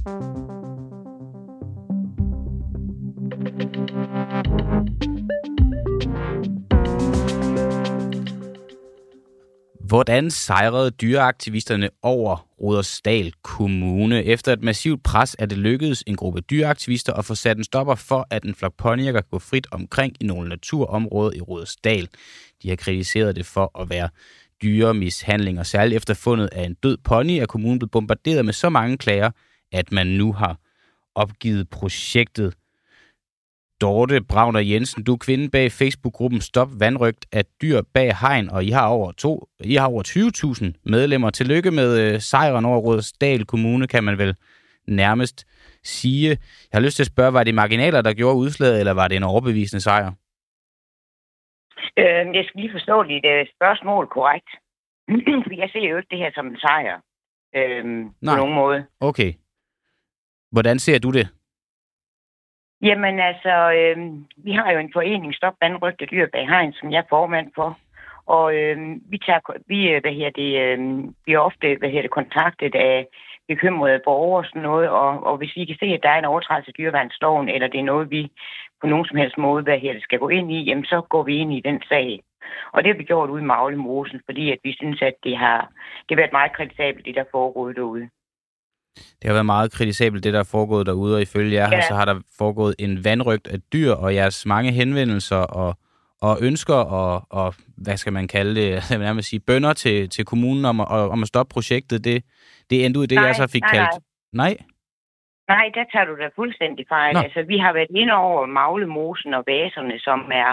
Hvordan sejrede dyreaktivisterne over Rudersdal Kommune? Efter et massivt pres er det lykkedes en gruppe dyreaktivister at få sat en stopper for, at en flok ponyer kan gå frit omkring i nogle naturområder i Rudersdal. De har kritiseret det for at være dyremishandling, og særligt efter fundet af en død pony er kommunen blevet bombarderet med så mange klager, at man nu har opgivet projektet. Dorte Bragner Jensen, du er kvinde bag Facebook-gruppen Stop Vandrygt af dyr bag hegn, og I har over, to, I har over 20.000 medlemmer. Tillykke med øh, sejren over Rådsdal Kommune, kan man vel nærmest sige. Jeg har lyst til at spørge, var det marginaler, der gjorde udslaget, eller var det en overbevisende sejr? Øh, jeg skal lige forstå dit øh, spørgsmål korrekt. jeg ser jo ikke det her som en sejr. Øh, Nej. på nogen måde. Okay. Hvordan ser du det? Jamen altså, øh, vi har jo en forening, Stop Vandrygte Dyr bag hegn, som jeg er formand for. Og øh, vi, tager, vi, øh, hvad her det, øh, vi er ofte hvad her det, kontaktet af bekymrede borgere og sådan noget, og, og hvis vi kan se, at der er en overtrædelse af dyreværnsloven, eller det er noget, vi på nogen som helst måde hvad her, det skal gå ind i, jamen så går vi ind i den sag. Og det har vi gjort ude i Maglemosen, fordi at vi synes, at det har, det har været meget kritisabelt, det der foregår derude. Det har været meget kritisabelt, det der er foregået derude, og ifølge jer, ja. så har der foregået en vandrygt af dyr, og jeres mange henvendelser og, og ønsker og, og, hvad skal man kalde det, jeg vil nærmest sige, bønder til, til kommunen om, om at stoppe projektet, det, det endte ud i det, nej, jeg så fik nej, kaldt. Nej. Nej, der tager du da fuldstændig fejl. Nå. Altså, vi har været inde over Maglemosen og Vaserne, som er,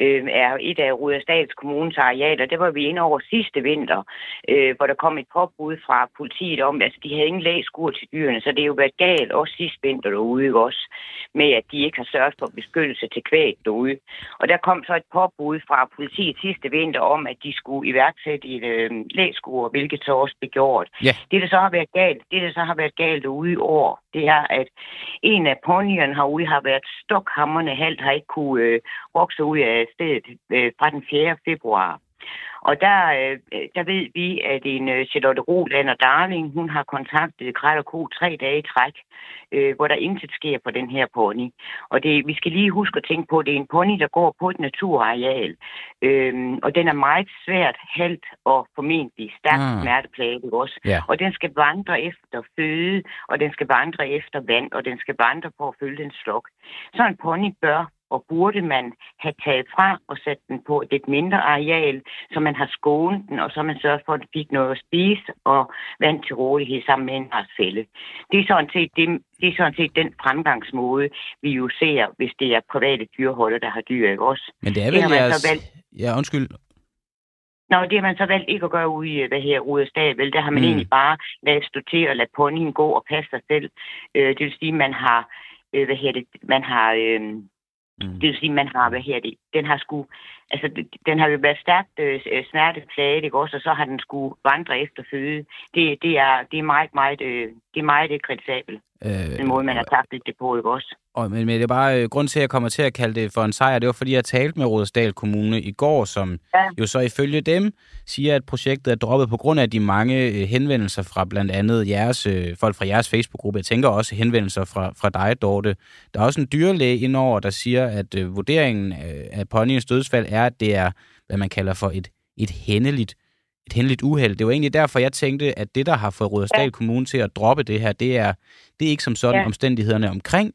øh, er et af Rudersdals kommunens arealer. Det var vi inde over sidste vinter, øh, hvor der kom et påbud fra politiet om, altså de havde ingen læskur til dyrene, så det er jo været galt også sidste vinter derude, også, med at de ikke har sørget for beskyttelse til kvæg derude. Og der kom så et påbud fra politiet sidste vinter om, at de skulle iværksætte et øh, læskur, hvilket så også blev gjort. Ja. Det, der så har været galt, det, der så har været galt derude i år, det er, at en af ponyerne herude har været stokhammerne halvt, har ikke kunne øh, vokse ud af stedet øh, fra den 4. februar. Og der, øh, der ved vi, at en øh, Charlotte Roland og Darling, hun har kontaktet Krat og Ko tre dage i træk, øh, hvor der intet sker på den her pony. Og det, vi skal lige huske at tænke på, at det er en pony, der går på et naturareal. Øhm, og den er meget svært halvt og formentlig stærkt mm. smerteplaget også. Ja. Og den skal vandre efter føde, og den skal vandre efter vand, og den skal vandre på at følge den slok. Så en pony bør og burde man have taget fra og sat den på et lidt mindre areal, så man har skånet den, og så man sørget for, at den fik noget at spise og vand til rådighed sammen med en fælde. Det er sådan set, det, det er sådan set den fremgangsmåde, vi jo ser, hvis det er private dyrholder, der har dyr, ikke også? Men det er Det vel man jeres... valgt. Ja, undskyld. Nå, det har man så valgt ikke at gøre ude i, hvad her, Rudersdal, vel? Der har man Mm. egentlig bare ladet stå til og lade ponyen gå og passe sig selv. Øh, det vil sige, man har, øh, hvad her det, man har, øh, Mm. det vil sige, man har, hvad her det, den har sku, altså den har jo været stærkt øh, øh, smerteplaget, ikke også, og så har den skulle vandre efter føde. Det, det, er, det er meget, meget, øh, det er meget øh, kritisabelt, Øh, den måde, man har taklet det på, ikke også? Og, men, men det er bare øh, grund til, at jeg kommer til at kalde det for en sejr. Det var, fordi jeg talte med Rådesdal Kommune i går, som ja. Jo så ifølge dem siger, at projektet er droppet på grund af de mange øh, henvendelser fra blandt andet jeres, øh, folk fra jeres Facebook-gruppe. Jeg tænker også henvendelser fra, fra dig, Dorte. Der er også en dyrlæge indover, der siger, at øh, vurderingen af, af ponyens dødsfald er, at det er, hvad man kalder for et, et hændeligt et hændeligt uheld. Det var egentlig derfor, jeg tænkte, at det, der har fået Rudersdal ja. Kommune til at droppe det her, det er, det er ikke som sådan ja. Omstændighederne omkring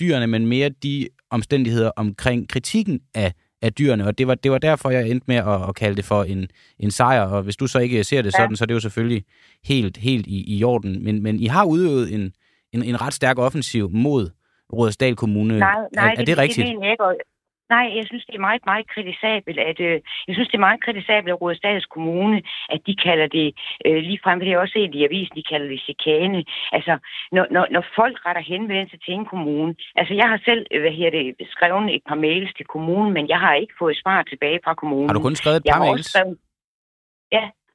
dyrene, men mere de omstændigheder omkring kritikken af, af dyrene. Og det var, det var derfor, jeg endte med at, at kalde det for en, en sejr. Og hvis du så ikke ser det Ja. sådan, så er det jo selvfølgelig helt, helt i, i orden. Men, men I har udøvet en, en, en ret stærk offensiv mod Rudersdal Kommune. Nej, nej, er, er det rigtigt? Det mener jeg ikke. Nej, jeg synes, det er meget, meget kritisabelt, at, øh, jeg synes, det er meget kritisabelt af Rudersdals Kommune, at de kalder det, øh, lige frem, det har jeg også set i avisen, de kalder det chikane. Altså, når, når, når folk retter henvendelse til en kommune, altså jeg har selv, øh, hvad her det, skrevet et par mails til kommunen, men jeg har ikke fået svar tilbage fra kommunen. Har du kun skrevet et par mails? skrevet,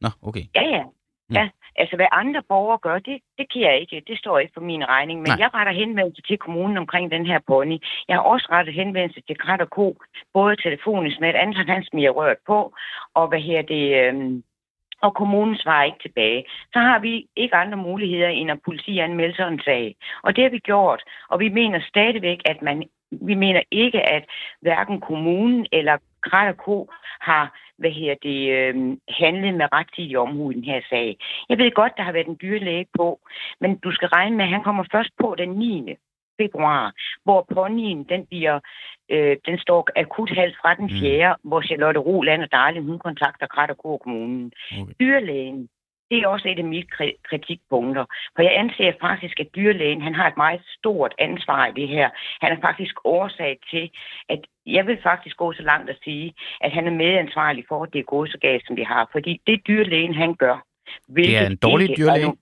Nå, okay. Ja, ja. Mm. Ja, altså hvad andre borgere gør, det, det kan jeg ikke. Det står ikke på min regning. Men Nej. Jeg retter henvendelse til kommunen omkring den her pony. Jeg har også rettet henvendelse til Krat og Ko, både telefonisk med et andet, han smiger rørt på, og hvad her det... Øhm, og kommunen svarer ikke tilbage, så har vi ikke andre muligheder end at politianmelde sådan en sag. Og det har vi gjort, og vi mener stadigvæk, at man vi mener ikke, at hverken kommunen eller Krat Ko har hvad her det, øh, handlet med rettidig omhu i den her sag. Jeg ved godt, der har været en dyrlæge på, men du skal regne med, at han kommer først på den 9. februar, hvor ponyen, den bliver, øh, den står akut halvt fra den 4., mm. hvor Charlotte Roland og Darling, hun kontakter Krat og kommunen. Okay. Dyrlægen, det er også et af mine kritikpunkter. For jeg anser faktisk, at dyrlægen han har et meget stort ansvar i det her. Han er faktisk årsag til, at jeg vil faktisk gå så langt at sige, at han er medansvarlig for, at det er gået så galt, som det har. Fordi det dyrlægen, han gør... Det er en dårlig dyrlæge?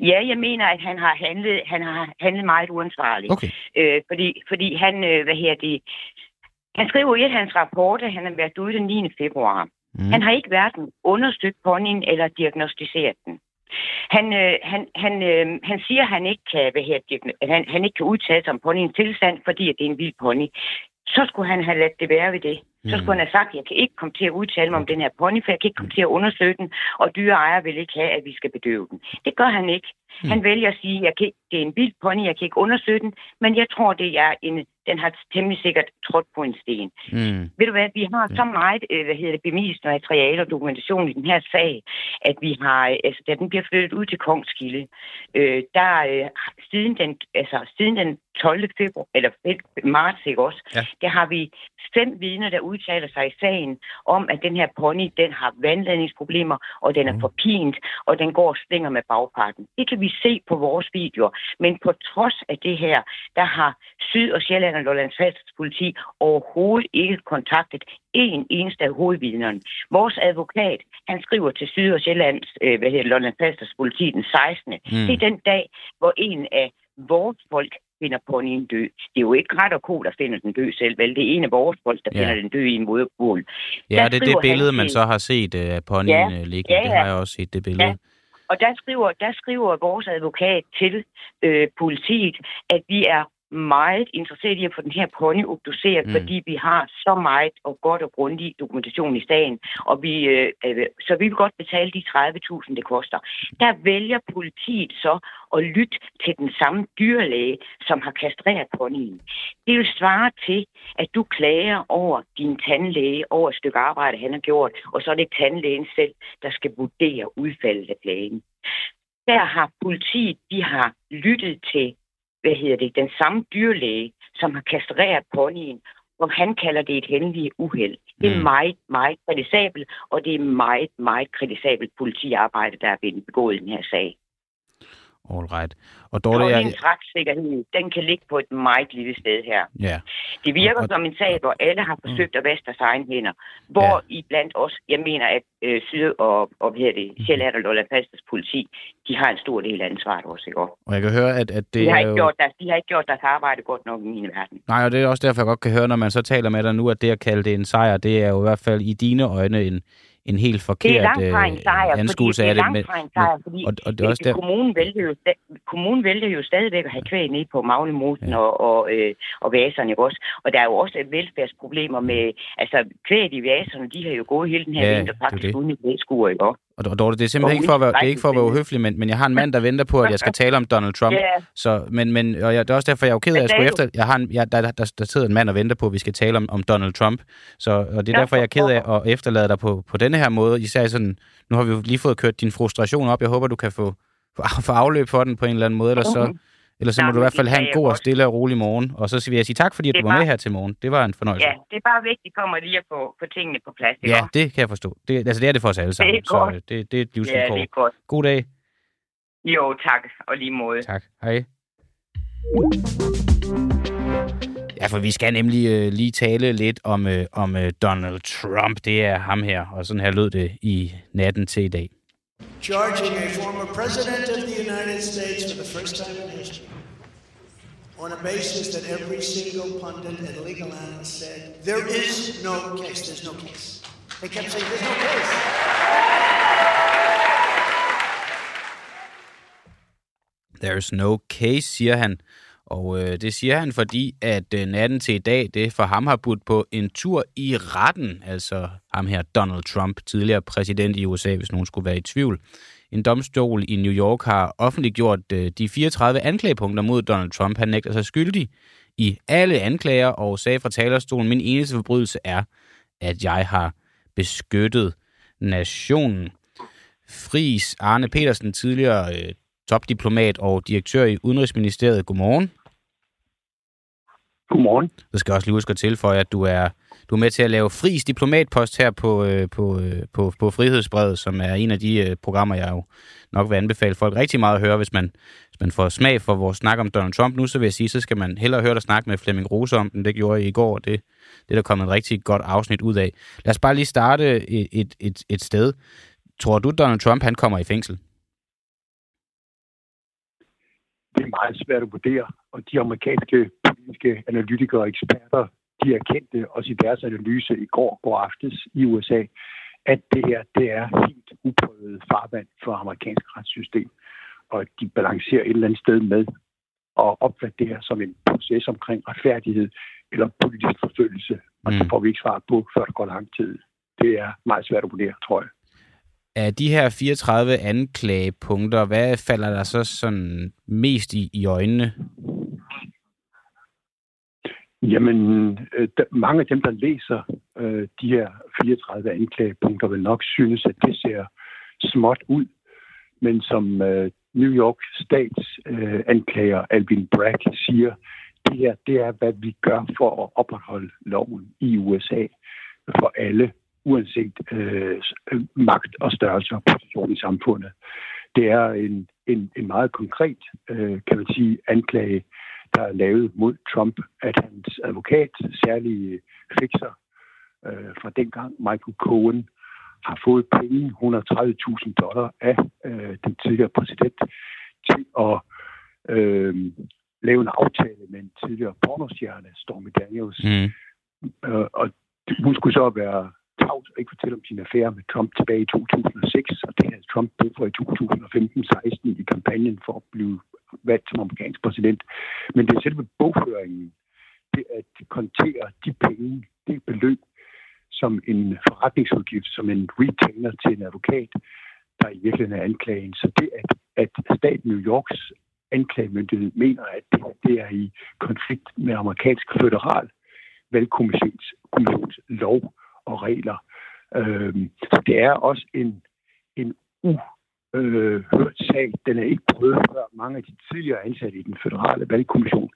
Ja, jeg mener, at han har handlet, han har handlet meget uansvarligt. Okay. Øh, fordi, fordi han, øh, hvad her det, han skriver i et hans rapport, at han har været ude den 9. februar. Mm. Han har ikke hverken undersøgt ponyen eller diagnostiseret den. Han, øh, han, han, øh, han siger, at han ikke kan, hvad her, han, han ikke kan udtale sig om ponyens tilstand, fordi at det er en vild pony. Så skulle han have ladt det være ved det. Så skulle han have sagt, at jeg kan ikke komme til at udtale mig om den her pony, for jeg kan ikke komme til at undersøge den, og dyreejer vil ikke have, at vi skal bedøve den. Det gør han ikke. Han vælger at sige, at jeg kan det er en vild pony, jeg kan ikke undersøge den, men jeg tror, det er en den har temmelig sikkert trådt på en sten. Mm. Ved du hvad, vi har så meget øh, hvad hedder det, bemist materiale og dokumentation i den her sag, at vi har, altså da den bliver flyttet ud til Kongskilde, øh, der øh, siden, den, altså, siden den 12. februar, eller marts, ikke også, ja. der har vi fem vidner, der udtaler sig i sagen om, at den her pony, den har vandladningsproblemer, og den er mm. forpint, og den går og slinger med bagparten. Det kan vi se på vores videoer. Men på trods af det her, der har Syd- og Sjælland og Lollands politi overhovedet ikke kontaktet en eneste af hovedvidnerne. Vores advokat, han skriver til Syd- og Sjællands, øh, hvad hedder Lollands politi den 16. Mm. Det er den dag, hvor en af vores folk finder ponyen død. Det er jo ikke ret og ko, der finder den død selv, vel? Det er en af vores folk, der ja. finder den død i en moderbål. Ja, det er det billede, man så har set af uh, ponyen ja, uh, ligge. Ja, ja. Det har jeg også set, det billede. Ja. Og der skriver, der skriver vores advokat til øh, politiet, at vi er meget interesseret i at få den her pony obduceret, mm. fordi vi har så meget og godt og grundig dokumentation i sagen, og vi, øh, øh, så vi vil godt betale de 30.000, det koster. Der vælger politiet så at lytte til den samme dyrlæge, som har kastreret ponyen. Det vil svare til, at du klager over din tandlæge, over et stykke arbejde, han har gjort, og så er det tandlægen selv, der skal vurdere udfaldet af klagen. Der har politiet, de har lyttet til hvad hedder det, den samme dyrlæge, som har kastreret ponyen, og han kalder det et hændeligt uheld. Det er mm. meget, meget kritisabelt, og det er meget, meget kritisabelt politiarbejde, der er blevet begået i den her sag. All right. Og Dorte, og en retssikkerhed, den kan ligge på et meget lille sted her. Ja. Det virker og, som en sag, hvor alle har forsøgt mm. at vaske deres egen hænder. Hvor ja. i blandt os, jeg mener, at øh, Syd- og, og hvad det, mm. Sjælland og Lolland Falsters politi, de har en stor del af ansvaret også, ikke? Og jeg kan høre, at, at det de har, ikke jo... gjort deres, de har ikke gjort deres arbejde godt nok i min verden. Nej, og det er også derfor, jeg godt kan høre, når man så taler med dig nu, at det at kalde det en sejr, det er jo i hvert fald i dine øjne en, en helt forkert det er langt fra en sejr, øh, anskuelse af det. Det er langt fra en sejr, fordi og, og det er også der... kommunen, vælger jo, kommunen vælger jo stadigvæk at have kvæg ned på Maglemosen ja. og, og, øh, og vaserne også. Og der er jo også velfærdsproblemer med, altså kvæg i vaserne, de har jo gået hele den her ja, vinter faktisk uden i blæskuer, ikke også? Og Dorte, det er simpelthen ikke for, at være, det er ikke for at være uhøflig, men, men jeg har en mand, der venter på, at jeg skal tale om Donald Trump. Yeah. Så, men, men, og jeg, det er også derfor, jeg er jo ked af, at jeg skulle efter... Jeg har en, jeg, der, der, der, sidder en mand og venter på, at vi skal tale om, om Donald Trump. Så, og det er derfor, jeg er ked af at efterlade dig på, på denne her måde. Især sådan, nu har vi jo lige fået kørt din frustration op. Jeg håber, du kan få, få afløb for den på en eller anden måde, eller så eller så må du i hvert fald have en god og stille og rolig morgen. Og så vil jeg sige tak, fordi du var bare, med her til morgen. Det var en fornøjelse. Ja, det er bare vigtigt for mig lige at få, få tingene på plads. Ja, går. det kan jeg forstå. Det, altså, det er det for os alle sammen. Det er godt. Så det, det er et livsvilkår. Ja, det er godt. God dag. Jo, tak. Og lige måde. Tak. Hej. Ja, for vi skal nemlig øh, lige tale lidt om, øh, om øh, Donald Trump. Det er ham her, og sådan her lød det i natten til i dag. charging a former president of the United States for the first time in history on a basis that every single pundit and legal analyst said there is no case. There's no case. They kept saying there's no case. There's no case, siger han. Og øh, det siger han, fordi at øh, natten til i dag, det for ham har budt på en tur i retten. Altså ham her Donald Trump, tidligere præsident i USA, hvis nogen skulle være i tvivl. En domstol i New York har offentliggjort øh, de 34 anklagepunkter mod Donald Trump. Han nægter sig skyldig i alle anklager og sagde fra talerstolen, min eneste forbrydelse er, at jeg har beskyttet nationen. Fris Arne Petersen, tidligere øh, topdiplomat og direktør i Udenrigsministeriet. Godmorgen. Godmorgen. Du skal også lige huske at tilføje, at du er, du er med til at lave Fris diplomatpost her på, øh, på, øh, på, på Frihedsbrevet, som er en af de øh, programmer, jeg jo nok vil anbefale folk rigtig meget at høre, hvis man, hvis man får smag for vores snak om Donald Trump nu, så vil jeg sige, så skal man hellere høre dig snakke med Flemming Rose om den. Det gjorde jeg i går, det, det er der kommet et rigtig godt afsnit ud af. Lad os bare lige starte et, et, et, et sted. Tror du, Donald Trump han kommer i fængsel? Det er meget svært at vurdere, og de amerikanske politiske analytikere og eksperter, de erkendte også i deres analyse i går går aftes i USA, at det her det er helt uprøvet farvand for amerikansk retssystem, og at de balancerer et eller andet sted med at opfatte det her som en proces omkring retfærdighed eller politisk forfølgelse, og mm. det får vi ikke svar på, før der går lang tid. Det er meget svært at vurdere, tror jeg. Af de her 34 anklagepunkter, hvad falder der så sådan mest i, i øjnene? Jamen, øh, mange af dem, der læser øh, de her 34 anklagepunkter, vil nok synes, at det ser småt ud. Men som øh, New York Stats øh, anklager Alvin Bragg siger, det her det er, hvad vi gør for at opretholde loven i USA for alle, uanset øh, øh, magt og størrelse og position i samfundet. Det er en, en, en meget konkret, øh, kan man sige, anklage, der er lavet mod Trump, at hans advokat, særlig fixer øh, fra dengang, Michael Cohen, har fået penge, 130.000 dollar af øh, den tidligere præsident, til at øh, lave en aftale med en tidligere pornostjerne, Stormy Daniels. Mm. Øh, og hun skulle så være tavs og ikke fortælle om sin affære med Trump tilbage i 2006, og det havde Trump brug for i 2015-16 i kampagnen for at blive valgt som amerikansk præsident. Men det er selve bogføringen, det at kontere de penge, det beløb, som en forretningsudgift, som en retainer til en advokat, der i virkeligheden er anklagen. Så det, at, at staten New Yorks anklagemyndighed mener, at det, det er i konflikt med amerikansk federal valgkommissions lov og regler. Øhm, så det er også en, en u- øh, sag. Den er ikke prøvet før. Mange af de tidligere ansatte i den federale valgkommission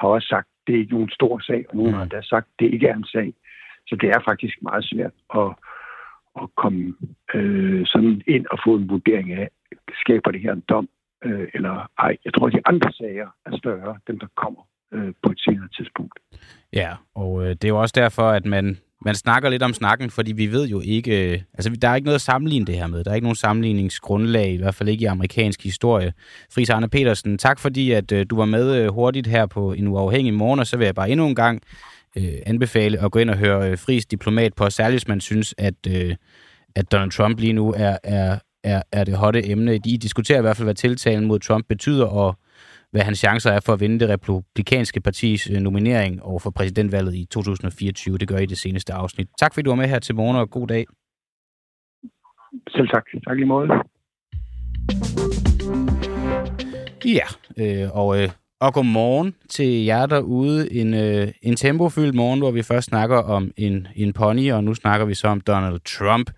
har også sagt, at det er ikke nogen stor sag, og nogen har da sagt, at det ikke er en sag. Så det er faktisk meget svært at, at komme øh, sådan ind og få en vurdering af, skaber det her en dom, øh, eller ej. Jeg tror, at de andre sager er større, dem der kommer øh, på et senere tidspunkt. Ja, og øh, det er jo også derfor, at man, man snakker lidt om snakken, fordi vi ved jo ikke... Øh, altså, der er ikke noget at sammenligne det her med. Der er ikke nogen sammenligningsgrundlag, i hvert fald ikke i amerikansk historie. Fris Arne Petersen, tak fordi, at øh, du var med øh, hurtigt her på en uafhængig morgen, og så vil jeg bare endnu en gang øh, anbefale at gå ind og høre Fris Diplomat på, særligt hvis man synes, at, øh, at Donald Trump lige nu er, er, er, er det hotte emne. De diskuterer i hvert fald, hvad tiltalen mod Trump betyder, og hvad hans chancer er for at vinde det republikanske partis øh, nominering over for præsidentvalget i 2024. Det gør I det seneste afsnit. Tak fordi du var med her til morgen, og god dag. Selv tak. Tak lige måde. Ja, øh, og, øh, og god morgen til jer derude. En, øh, en tempofyldt morgen, hvor vi først snakker om en, en pony, og nu snakker vi så om Donald Trump.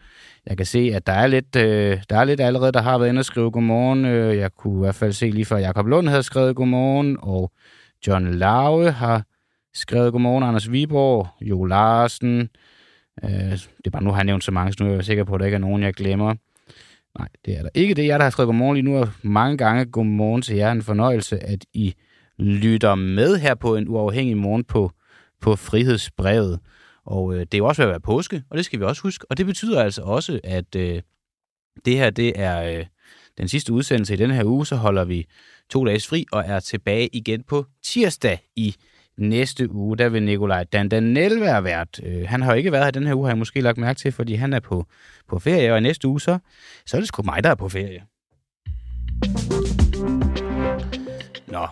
Jeg kan se, at der er lidt, øh, der er lidt allerede, der har været inde og skrive godmorgen. Øh, jeg kunne i hvert fald se lige før Jakob Lund havde skrevet godmorgen, og John Lave har skrevet godmorgen, Anders Viborg, Jo Larsen. Øh, det er bare, nu har jeg nævnt så mange, så nu er jeg sikker på, at der ikke er nogen, jeg glemmer. Nej, det er der ikke. Det er jeg, der har skrevet godmorgen lige nu, og mange gange godmorgen til jer. En fornøjelse, at I lytter med her på en uafhængig morgen på, på Frihedsbrevet. Og øh, det er jo også ved at være påske, og det skal vi også huske. Og det betyder altså også, at øh, det her det er øh, den sidste udsendelse i denne her uge. Så holder vi to dages fri og er tilbage igen på tirsdag i næste uge. Der vil Nikolaj Dandanel være vært. Øh, han har jo ikke været her den her uge, har jeg måske lagt mærke til, fordi han er på, på ferie. Og i næste uge, så, så er det sgu mig, der er på ferie. Nå,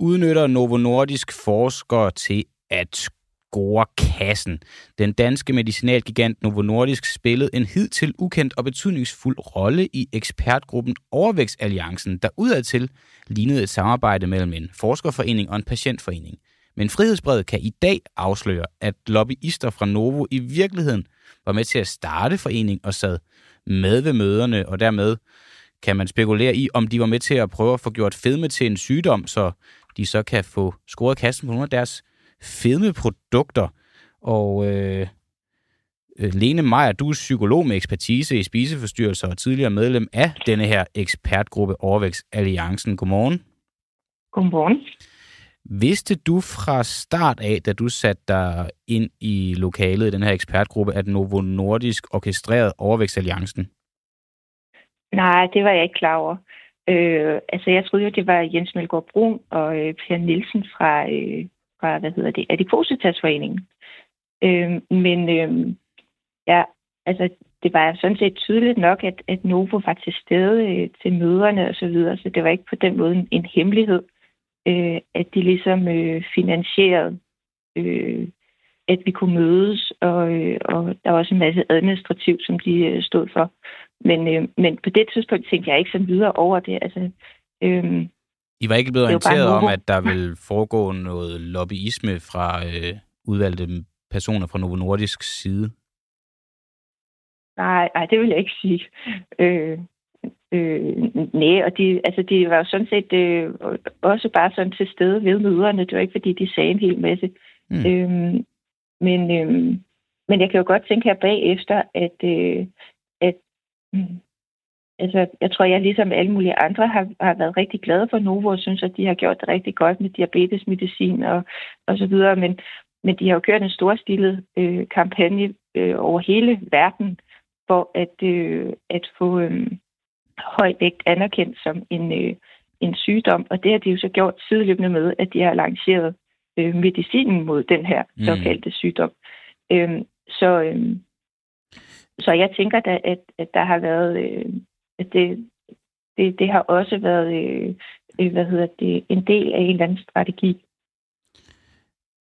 udnytter Novo Nordisk forskere til at score kassen. Den danske medicinalgigant Novo Nordisk spillede en hidtil ukendt og betydningsfuld rolle i ekspertgruppen Overvækstalliancen, der udadtil lignede et samarbejde mellem en forskerforening og en patientforening. Men Frihedsbrevet kan i dag afsløre, at lobbyister fra Novo i virkeligheden var med til at starte foreningen og sad med ved møderne, og dermed kan man spekulere i, om de var med til at prøve at få gjort fedme til en sygdom, så de så kan få scoret kassen på nogle af deres fedmeprodukter. Og øh, øh, Lene Meyer, du er psykolog med ekspertise i spiseforstyrrelser og tidligere medlem af denne her ekspertgruppe Overvækst Alliancen. Godmorgen. Godmorgen. Vidste du fra start af, da du satte dig ind i lokalet i den her ekspertgruppe, at Novo Nordisk orkestrerede Overvækst-alliancen? Nej, det var jeg ikke klar over. Øh, altså, jeg troede jo, det var Jens Melgaard Brun og øh, Per Nielsen fra, øh, fra, hvad hedder det, Adipositasforeningen. Øh, men øh, ja, altså, det var sådan set tydeligt nok, at, at Novo var til stede øh, til møderne og så videre, så det var ikke på den måde en hemmelighed øh, at de ligesom øh, finansierede, øh, at vi kunne mødes, og, øh, og der var også en masse administrativt, som de øh, stod for. Men, øh, men på det tidspunkt tænkte jeg ikke så videre over det. Altså, øh, I var ikke blevet orienteret om, at der vil foregå noget lobbyisme fra øh, udvalgte personer fra Novo Nordisk side? Nej, nej, det vil jeg ikke sige. Øh, Øh, nej, og de, altså, de var jo sådan set øh, også bare sådan til stede ved møderne. Det var ikke, fordi de sagde en hel masse. Mm. Øhm, men, øhm, men jeg kan jo godt tænke her bagefter, at, øh, at øh, altså, jeg tror, jeg ligesom alle mulige andre har, har været rigtig glade for Novo og synes, at de har gjort det rigtig godt med diabetesmedicin og, og så videre. Men, men de har jo kørt en storstilet øh, kampagne øh, over hele verden for at, øh, at få... Øh, høj vægt anerkendt som en, øh, en sygdom, og det har de jo så gjort sideløbende med, at de har lanceret øh, medicinen mod den her mm. såkaldte sygdom. Øhm, så, øh, så jeg tænker da, at, at der har været, øh, at det, det, det har også været, øh, øh hvad hedder det, en del af en eller anden strategi.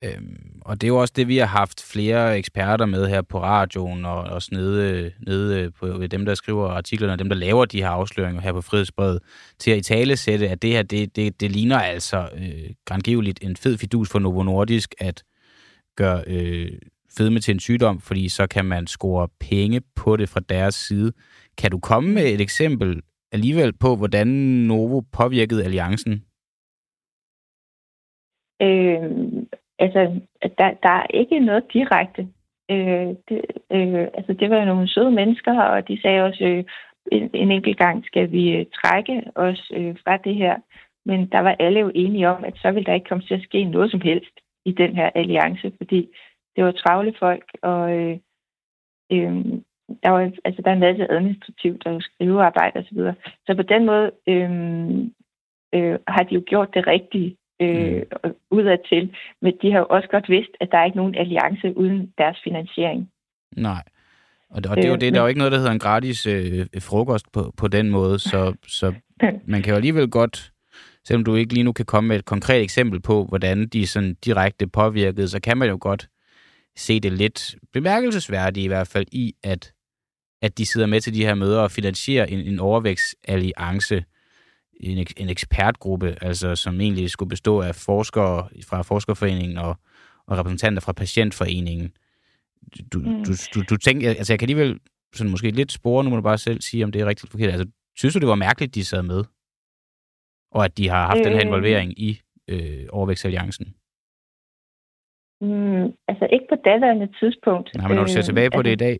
Øhm, og det er jo også det, vi har haft flere eksperter med her på radioen, og også nede, nede på dem, der skriver artiklerne, og dem, der laver de her afsløringer her på Frihedsbrevet, til at i tale sætte, at det her, det, det, det ligner altså øh, grandgiveligt en fed fidus for Novo Nordisk, at gøre øh, fedme til en sygdom, fordi så kan man score penge på det fra deres side. Kan du komme med et eksempel alligevel på, hvordan Novo påvirkede alliancen? Øh, altså, der, der er ikke noget direkte. Øh, det, øh, altså, det var nogle søde mennesker, og de sagde også, øh, en, en enkelt gang skal vi øh, trække os øh, fra det her. Men der var alle jo enige om, at så ville der ikke komme til at ske noget som helst i den her alliance, fordi det var travle folk, og øh, øh, der, var, altså, der er en masse administrativt og skrivearbejde osv. Så, så på den måde øh, øh, har de jo gjort det rigtige øh, mm. udad til. Men de har jo også godt vidst, at der er ikke nogen alliance uden deres finansiering. Nej. Og det, og det er jo øh, det, der er jo ikke noget, der hedder en gratis øh, frokost på, på den måde, så, så man kan jo alligevel godt, selvom du ikke lige nu kan komme med et konkret eksempel på, hvordan de sådan direkte påvirkede, så kan man jo godt se det lidt bemærkelsesværdigt i hvert fald i, at, at de sidder med til de her møder og finansierer en, en overvægtsalliance, en, en ekspertgruppe, altså som egentlig skulle bestå af forskere fra Forskerforeningen og, og repræsentanter fra Patientforeningen. Du, mm. du, du, du tænker, altså jeg kan alligevel sådan måske lidt spore, nu må du bare selv sige, om det er rigtigt forkert. Altså, synes du, det var mærkeligt, de sad med? Og at de har haft øh, den her øh. involvering i øh, Overvægtsalliancen? Mm, altså ikke på daværende tidspunkt. Nej, men når du ser øh, tilbage på øh, det i dag?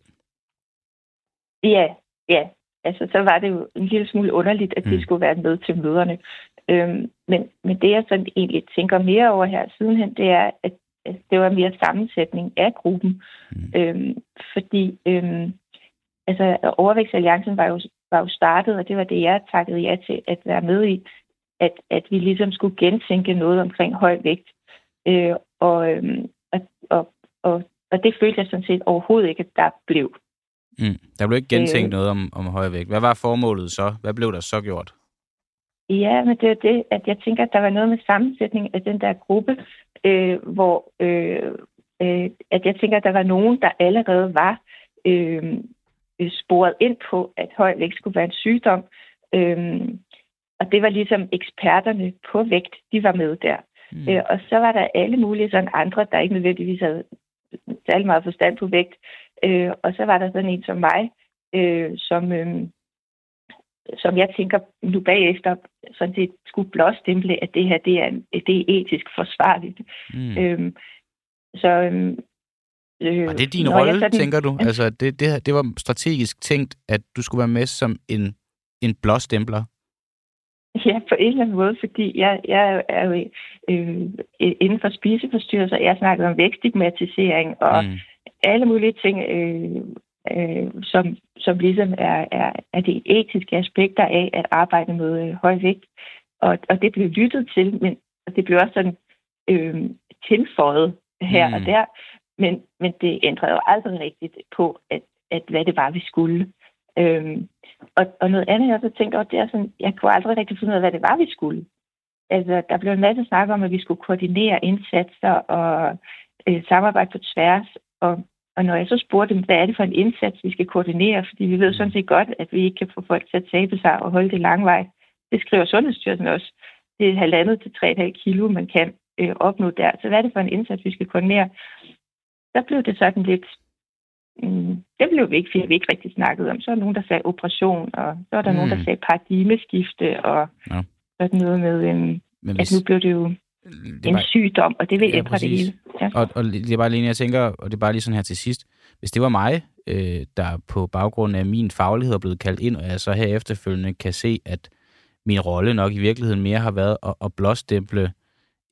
Ja, ja altså, så var det jo en lille smule underligt, at de mm. skulle være med til møderne. Øhm, men, men det, jeg sådan egentlig tænker mere over her sidenhen, det er, at, at det var mere sammensætning af gruppen. Mm. Øhm, fordi øhm, altså, Overvægtsalliancen var jo, var jo startet, og det var det, jeg takkede ja til at være med i, at, at vi ligesom skulle gentænke noget omkring høj vægt. Øh, og, øhm, og, og, og, og det følte jeg sådan set overhovedet ikke, at der blev. Mm. Der blev ikke gentænkt øh, noget om, om højere vægt. Hvad var formålet så? Hvad blev der så gjort? Ja, men det er det, at jeg tænker, at der var noget med sammensætning af den der gruppe, øh, hvor, øh, øh, at jeg tænker, at der var nogen, der allerede var øh, sporet ind på, at høj vægt skulle være en sygdom. Øh, og det var ligesom eksperterne på vægt, de var med der. Mm. Øh, og så var der alle mulige sådan andre, der ikke nødvendigvis havde særlig meget forstand på vægt. Øh, og så var der sådan en som mig, øh, som, øh, som jeg tænker nu bagefter sådan set skulle blåstemple, at det her det er, det er etisk forsvarligt. Mm. Øh, så øh, Øh, var det din rolle, sådan... tænker du? Altså, det, det, det var strategisk tænkt, at du skulle være med som en, en blåstempler? Ja, på en eller anden måde, fordi jeg, jeg er jo øh, inden for spiseforstyrrelser, jeg snakker om vækststigmatisering og mm. Alle mulige ting, øh, øh, som, som ligesom er, er, er de etiske aspekter af at arbejde med øh, høj vægt. Og, og det blev lyttet til, men det blev også sådan øh, tilføjet her mm. og der. Men, men det ændrede jo aldrig rigtigt på, at, at hvad det var, vi skulle. Øhm, og, og noget andet, jeg så tænkte over, det er sådan, jeg kunne aldrig rigtig finde ud af, hvad det var, vi skulle. Altså, der blev en masse snak om, at vi skulle koordinere indsatser og øh, samarbejde på tværs. Og, og når jeg så spurgte dem, hvad er det for en indsats, vi skal koordinere, fordi vi ved sådan set godt, at vi ikke kan få folk til at tabe sig og holde det lang vej. Det skriver Sundhedsstyrelsen også. Det er halvandet til 3,5 kilo, man kan øh, opnå der. Så hvad er det for en indsats, vi skal koordinere? der blev det sådan lidt... Mm, det blev vi ikke, fordi vi ikke rigtig snakket om. Så er der nogen, der sagde operation, og så er der mm. nogen, der sagde paradigmeskifte, og ja. sådan noget med, øhm, hvis... at nu blev det jo det en bare... sygdom, og det vil ja, ændre præcis. det hele. Ja. Og, og det er bare lige, jeg tænker, og det er bare lige sådan her til sidst, hvis det var mig, øh, der på baggrund af min faglighed er blevet kaldt ind, og jeg så her efterfølgende kan se, at min rolle nok i virkeligheden mere har været at, at blåstemple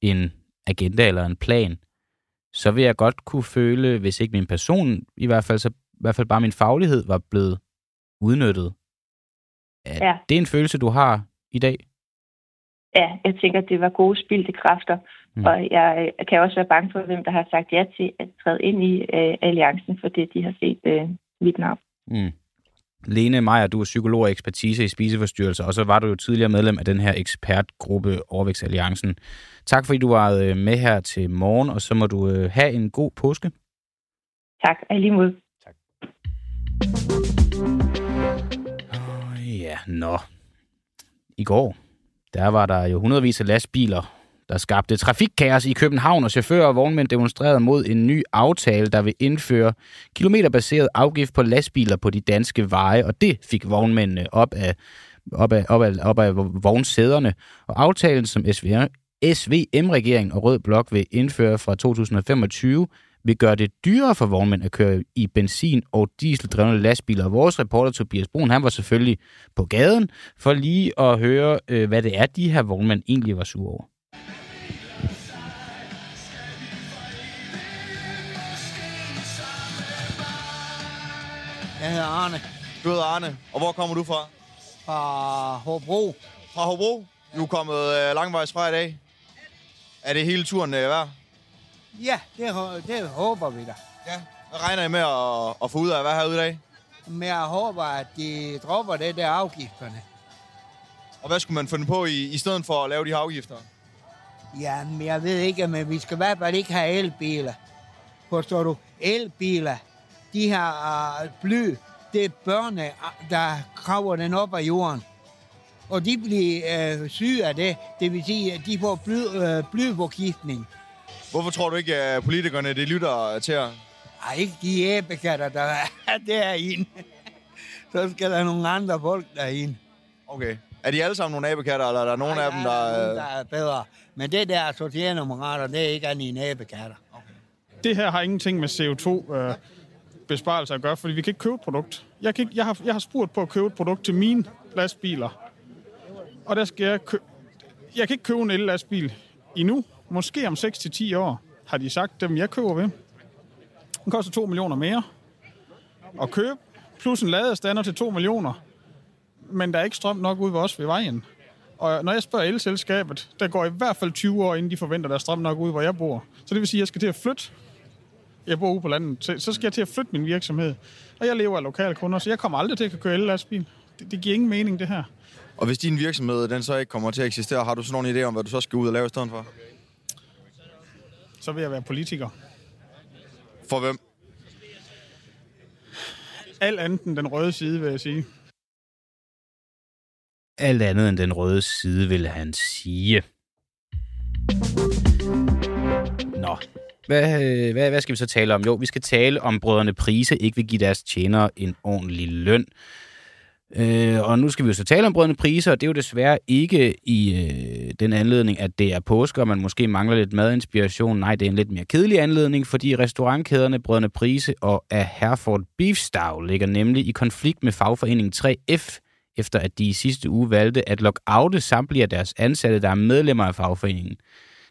en agenda eller en plan, så vil jeg godt kunne føle, hvis ikke min person, i hvert fald, så i hvert fald bare min faglighed var blevet udnyttet. Er ja. det er en følelse, du har i dag? Ja, jeg tænker, at det var gode spildte kræfter. Mm. Og jeg, jeg kan også være bange for, hvem der har sagt ja til at træde ind i uh, alliancen, fordi de har set uh, mit navn. Mm. Lene Meyer, du er psykolog og ekspertise i spiseforstyrrelser, og så var du jo tidligere medlem af den her ekspertgruppe Overvægtsalliancen. Tak fordi du var øh, med her til morgen, og så må du øh, have en god påske. Tak, mod. Tak. Ja, nå. I går, der var der jo hundredvis af lastbiler der skabte trafikkaos i København, og chauffører og vognmænd demonstrerede mod en ny aftale, der vil indføre kilometerbaseret afgift på lastbiler på de danske veje, og det fik vognmændene op af, op af, op af, op af vognsæderne. Og aftalen, som SVM-regeringen og Rød Blok vil indføre fra 2025, vil gøre det dyrere for vognmænd at køre i benzin- og dieseldrevne lastbiler. Vores reporter Tobias Brun, han var selvfølgelig på gaden for lige at høre, øh, hvad det er, de her vognmænd egentlig var sure over. Jeg hedder Arne. Du hedder Arne. Og hvor kommer du fra? Fra Hobro. Fra Hobro? Du er kommet øh, langvejs fra i dag. Er det hele turen øh, værd? Ja, det, det håber vi da. Ja. Hvad regner I med at, at få ud af hvad herude i dag? Men jeg håber, at de dropper det der afgifterne. Og hvad skulle man finde på i, i stedet for at lave de her afgifter? Ja, men jeg ved ikke, men vi skal i hvert fald ikke have elbiler. Forstår du? Elbiler, de her uh, bly, det er børne, der kraver den op af jorden. Og de bliver uh, syge af det. Det vil sige, at de får bly, uh, blyforgiftning. Hvorfor tror du ikke, at politikerne de lytter til jer? Ej, ikke de æbekatter, der er derinde. Så skal der nogle andre folk derinde. Okay. Er de alle sammen nogle æbekatter, eller er der nogen af dem, der... der er nogen, der er bedre. Men det der sortienummerater, det er ikke andet end æbekatter. Okay. Det her har ingenting med CO2 øh, besparelser at gøre, fordi vi kan ikke købe et produkt. Jeg, kan ikke, jeg, har, jeg har spurgt på at købe et produkt til mine lastbiler, og der skal jeg købe... Jeg kan ikke købe en el-lastbil endnu. Måske om 6-10 år, har de sagt dem, jeg køber ved. Den koster 2 millioner mere at købe, plus en ladestander til 2 millioner. Men der er ikke strøm nok ud ved os ved vejen. Og når jeg spørger elselskabet, der går i hvert fald 20 år, inden de forventer, der er strøm nok ud, hvor jeg bor. Så det vil sige, at jeg skal til at flytte jeg bor ude på landet, så, så skal jeg til at flytte min virksomhed. Og jeg lever af lokale kunder, så jeg kommer aldrig til at køre el-lastbil. Det, det giver ingen mening, det her. Og hvis din virksomhed den så ikke kommer til at eksistere, har du så nogle idéer om, hvad du så skal ud og lave i stedet for? Så vil jeg være politiker. For hvem? Alt andet end den røde side, vil jeg sige. Alt andet end den røde side, vil han sige. Nå, hvad, hvad, hvad skal vi så tale om? Jo, vi skal tale om brødrene Prise ikke vil give deres tjenere en ordentlig løn. Øh, og nu skal vi jo så tale om brødende priser, og det er jo desværre ikke i øh, den anledning, at det er påske, og man måske mangler lidt madinspiration. Nej, det er en lidt mere kedelig anledning, fordi restaurantkæderne Brødende Prise og af Herford Beef Stow ligger nemlig i konflikt med fagforeningen 3F, efter at de i sidste uge valgte at lockoute samtlige af deres ansatte, der er medlemmer af fagforeningen.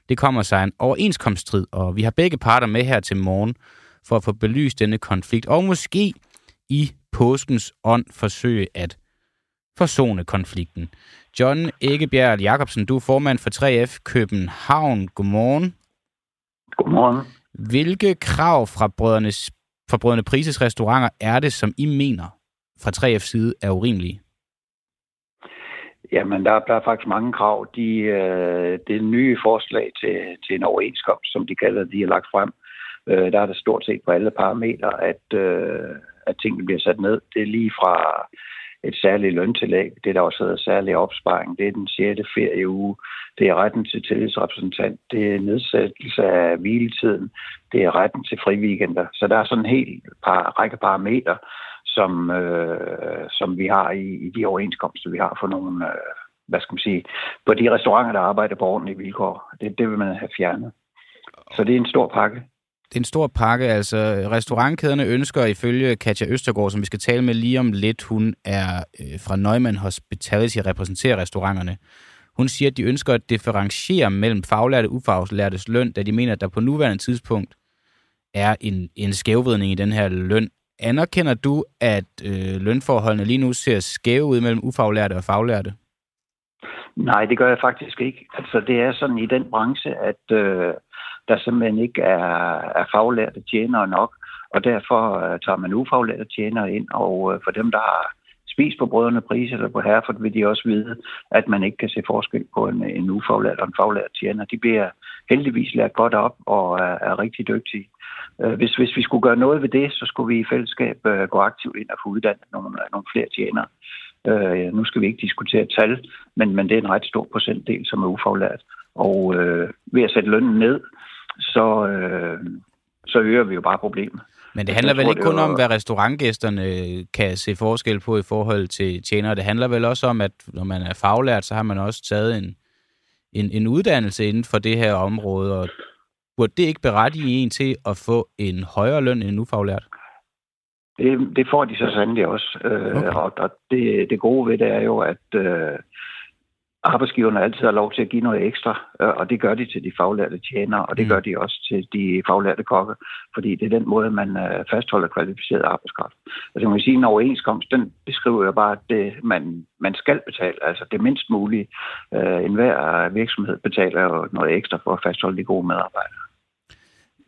Det kommer sig en overenskomststrid, og vi har begge parter med her til morgen for at få belyst denne konflikt, og måske i påskens ånd forsøge at forsone konflikten. John Æggebjerg Jacobsen, du er formand for 3F København. Godmorgen. Godmorgen. Hvilke krav fra brødrenes, fra brødrene Prises restauranter er det, som I mener fra 3F's side er urimelige? Jamen, der, der er faktisk mange krav. De, øh, det nye forslag til, til en overenskomst, som de kalder de er lagt frem, øh, der er det stort set på alle parametre, at, øh, at tingene bliver sat ned. Det er lige fra et særligt løntillæg, det der også hedder særlig opsparing, det er den 6. ferieuge, det er retten til tillidsrepræsentant, det er nedsættelse af hviletiden, det er retten til friweekender. Så der er sådan en hel par, række parametre, som, øh, som vi har i, i de overenskomster, vi har for nogle, øh, hvad skal man sige, på de restauranter, der arbejder på ordentlige vilkår. Det, det vil man have fjernet. Så det er en stor pakke. En stor pakke. Altså, restaurantkæderne ønsker ifølge Katja Østergaard, som vi skal tale med lige om lidt, hun er øh, fra Neumann Hospitality og repræsenterer restauranterne. Hun siger, at de ønsker at differentiere mellem faglærte og ufaglærtes løn, da de mener, at der på nuværende tidspunkt er en, en skævvridning i den her løn. Anerkender du, at øh, lønforholdene lige nu ser skæve ud mellem ufaglærte og faglærte? Nej, det gør jeg faktisk ikke. Altså, det er sådan i den branche, at øh, der simpelthen ikke er, er faglærte tjenere nok, og derfor øh, tager man ufaglærte tjenere ind, og øh, for dem, der har spist på brødrene pris eller på Herford, vil de også vide, at man ikke kan se forskel på en, en ufaglært og en faglært tjener. De bliver heldigvis lært godt op og er, er rigtig dygtige. Øh, hvis, hvis vi skulle gøre noget ved det, så skulle vi i fællesskab øh, gå aktivt ind og få uddannet nogle, nogle flere tjenere. Øh, nu skal vi ikke diskutere tal, men, men det er en ret stor procentdel, som er ufaglært. Og øh, ved at sætte lønnen ned, så, øh, så øger vi jo bare problemet. Men det handler vel ikke kun om, hvad restaurantgæsterne kan se forskel på i forhold til tjenere. Det handler vel også om, at når man er faglært, så har man også taget en, en, en uddannelse inden for det her område, og burde det ikke berettige en til at få en højere løn end en ufaglært? Det, det får de så sandelig også. Øh, okay. Og, og det, det gode ved det er jo, at øh, arbejdsgiverne altid har lov til at give noget ekstra, øh, og det gør de til de faglærte tjenere, og det mm. gør de også til de faglærte kokke, fordi det er den måde, man øh, fastholder kvalificeret arbejdskraft. Altså man kan sige, en overenskomst, den beskriver jo bare, at det, man, man skal betale, altså det mindst mulige. Øh, en hver virksomhed betaler jo noget ekstra for at fastholde de gode medarbejdere.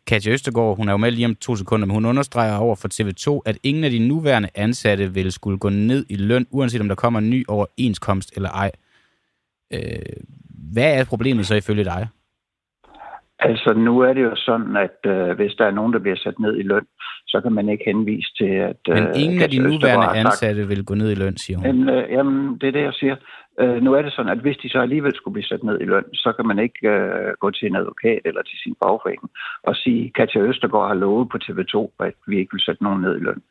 Katja Østergaard, hun er jo med lige om to sekunder, men hun understreger over for TV2, at ingen af de nuværende ansatte vil skulle gå ned i løn, uanset om der kommer en ny overenskomst eller ej. Øh, hvad er problemet så ifølge dig? Altså, nu er det jo sådan, at øh, hvis der er nogen, der bliver sat ned i løn, så kan man ikke henvise til, at... Øh, Men ingen af de nuværende ansatte vil gå ned i løn, siger hun. Jamen, øh, jamen, det er det, jeg siger. Øh, nu er det sådan, at hvis de så alligevel skulle blive sat ned i løn, så kan man ikke øh, gå til en advokat eller til sin fagforening og sige, Katja Østergaard har lovet på TV2, at vi ikke vil sætte nogen ned i løn.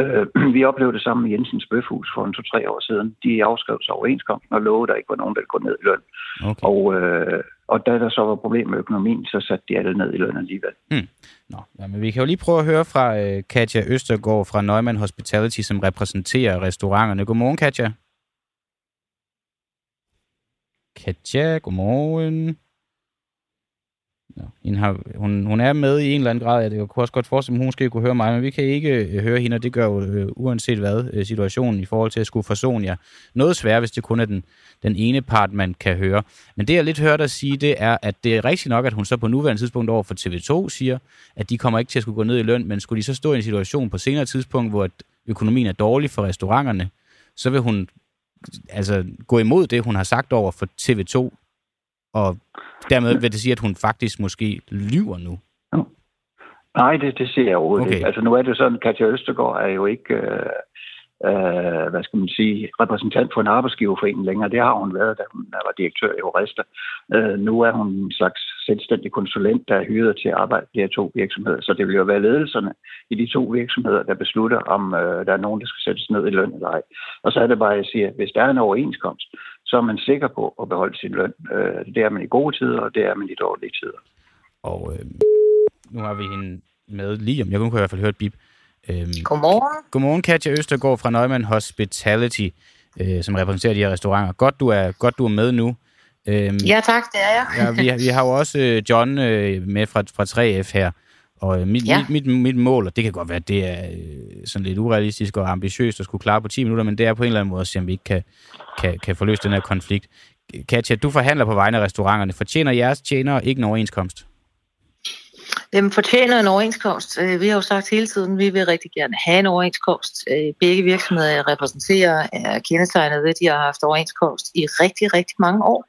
Øh, vi oplevede det samme med Jensens Bøfhus for en to-tre år siden. De afskrev sig overenskomsten og lovede, at der ikke var nogen, der gå ned i løn. Okay. Og, øh, og da der så var problem med økonomien, så satte de alle ned i løn alligevel. Hmm. Nå, ja, men vi kan jo lige prøve at høre fra øh, Katja Østergaard fra Neumann Hospitality, som repræsenterer restauranterne. Godmorgen, Katja. Katja, godmorgen. Ja, hende har, hun, hun er med i en eller anden grad. Jeg det kunne også godt forestille, at hun måske kunne høre mig, men vi kan ikke øh, høre hende, og det gør jo øh, uanset hvad øh, situationen i forhold til at skulle forsone jer. Noget svært, hvis det kun er den, den ene part, man kan høre. Men det, jeg lidt hørte at sige, det er, at det er rigtigt nok, at hun så på nuværende tidspunkt over for TV2 siger, at de kommer ikke til at skulle gå ned i løn, men skulle de så stå i en situation på senere tidspunkt, hvor økonomien er dårlig for restauranterne, så vil hun altså, gå imod det, hun har sagt over for TV2, og dermed vil det sige, at hun faktisk måske lyver nu. Nej, det, det ser jeg overhovedet Okay. ikke. Altså nu er det sådan, Katja Østergaard er jo ikke, øh, øh, hvad skal man sige, repræsentant for en arbejdsgiverforening længere. Det har hun været, da hun var direktør i Horesta. Øh, nu er hun en slags selvstændig konsulent, der er hyret til at arbejde i de her to virksomheder. Så det vil jo være ledelserne i de to virksomheder, der beslutter, om øh, der er nogen, der skal sættes ned i løn eller ej. Og så er det bare, at jeg siger, at hvis der er en overenskomst, så er man sikker på at beholde sin løn. Øh, det er man i gode tider, og det er man i dårlige tider. Og øh, nu har vi hende med lige om. Jeg kunne i hvert fald høre et bip. Øhm, Godmorgen. Godmorgen, Katja Østergaard fra Neumann Hospitality, øh, som repræsenterer de her restauranter. Godt, du er, godt, du er med nu. Øhm, Ja tak, det er jeg. ja, vi, har- vi har jo også øh, John øh, med fra, fra 3F her. Og øh, mit, ja. Mit, mit, mit mål, og det kan godt være, at det er øh, sådan lidt urealistisk og ambitiøst at skulle klare på 10 minutter, men det er på en eller anden måde at se, om vi ikke kan, kan, kan få løst den her konflikt. Katja, du forhandler på vegne af restauranterne. Fortjener jeres tjenere ikke en overenskomst? Dem fortjener en overenskomst. Øh, Vi har jo sagt hele tiden, at vi vil rigtig gerne have en overenskomst. Øh, Begge virksomheder, jeg repræsenterer, er kendetegnet ved, at de har haft overenskomst i rigtig, rigtig mange år.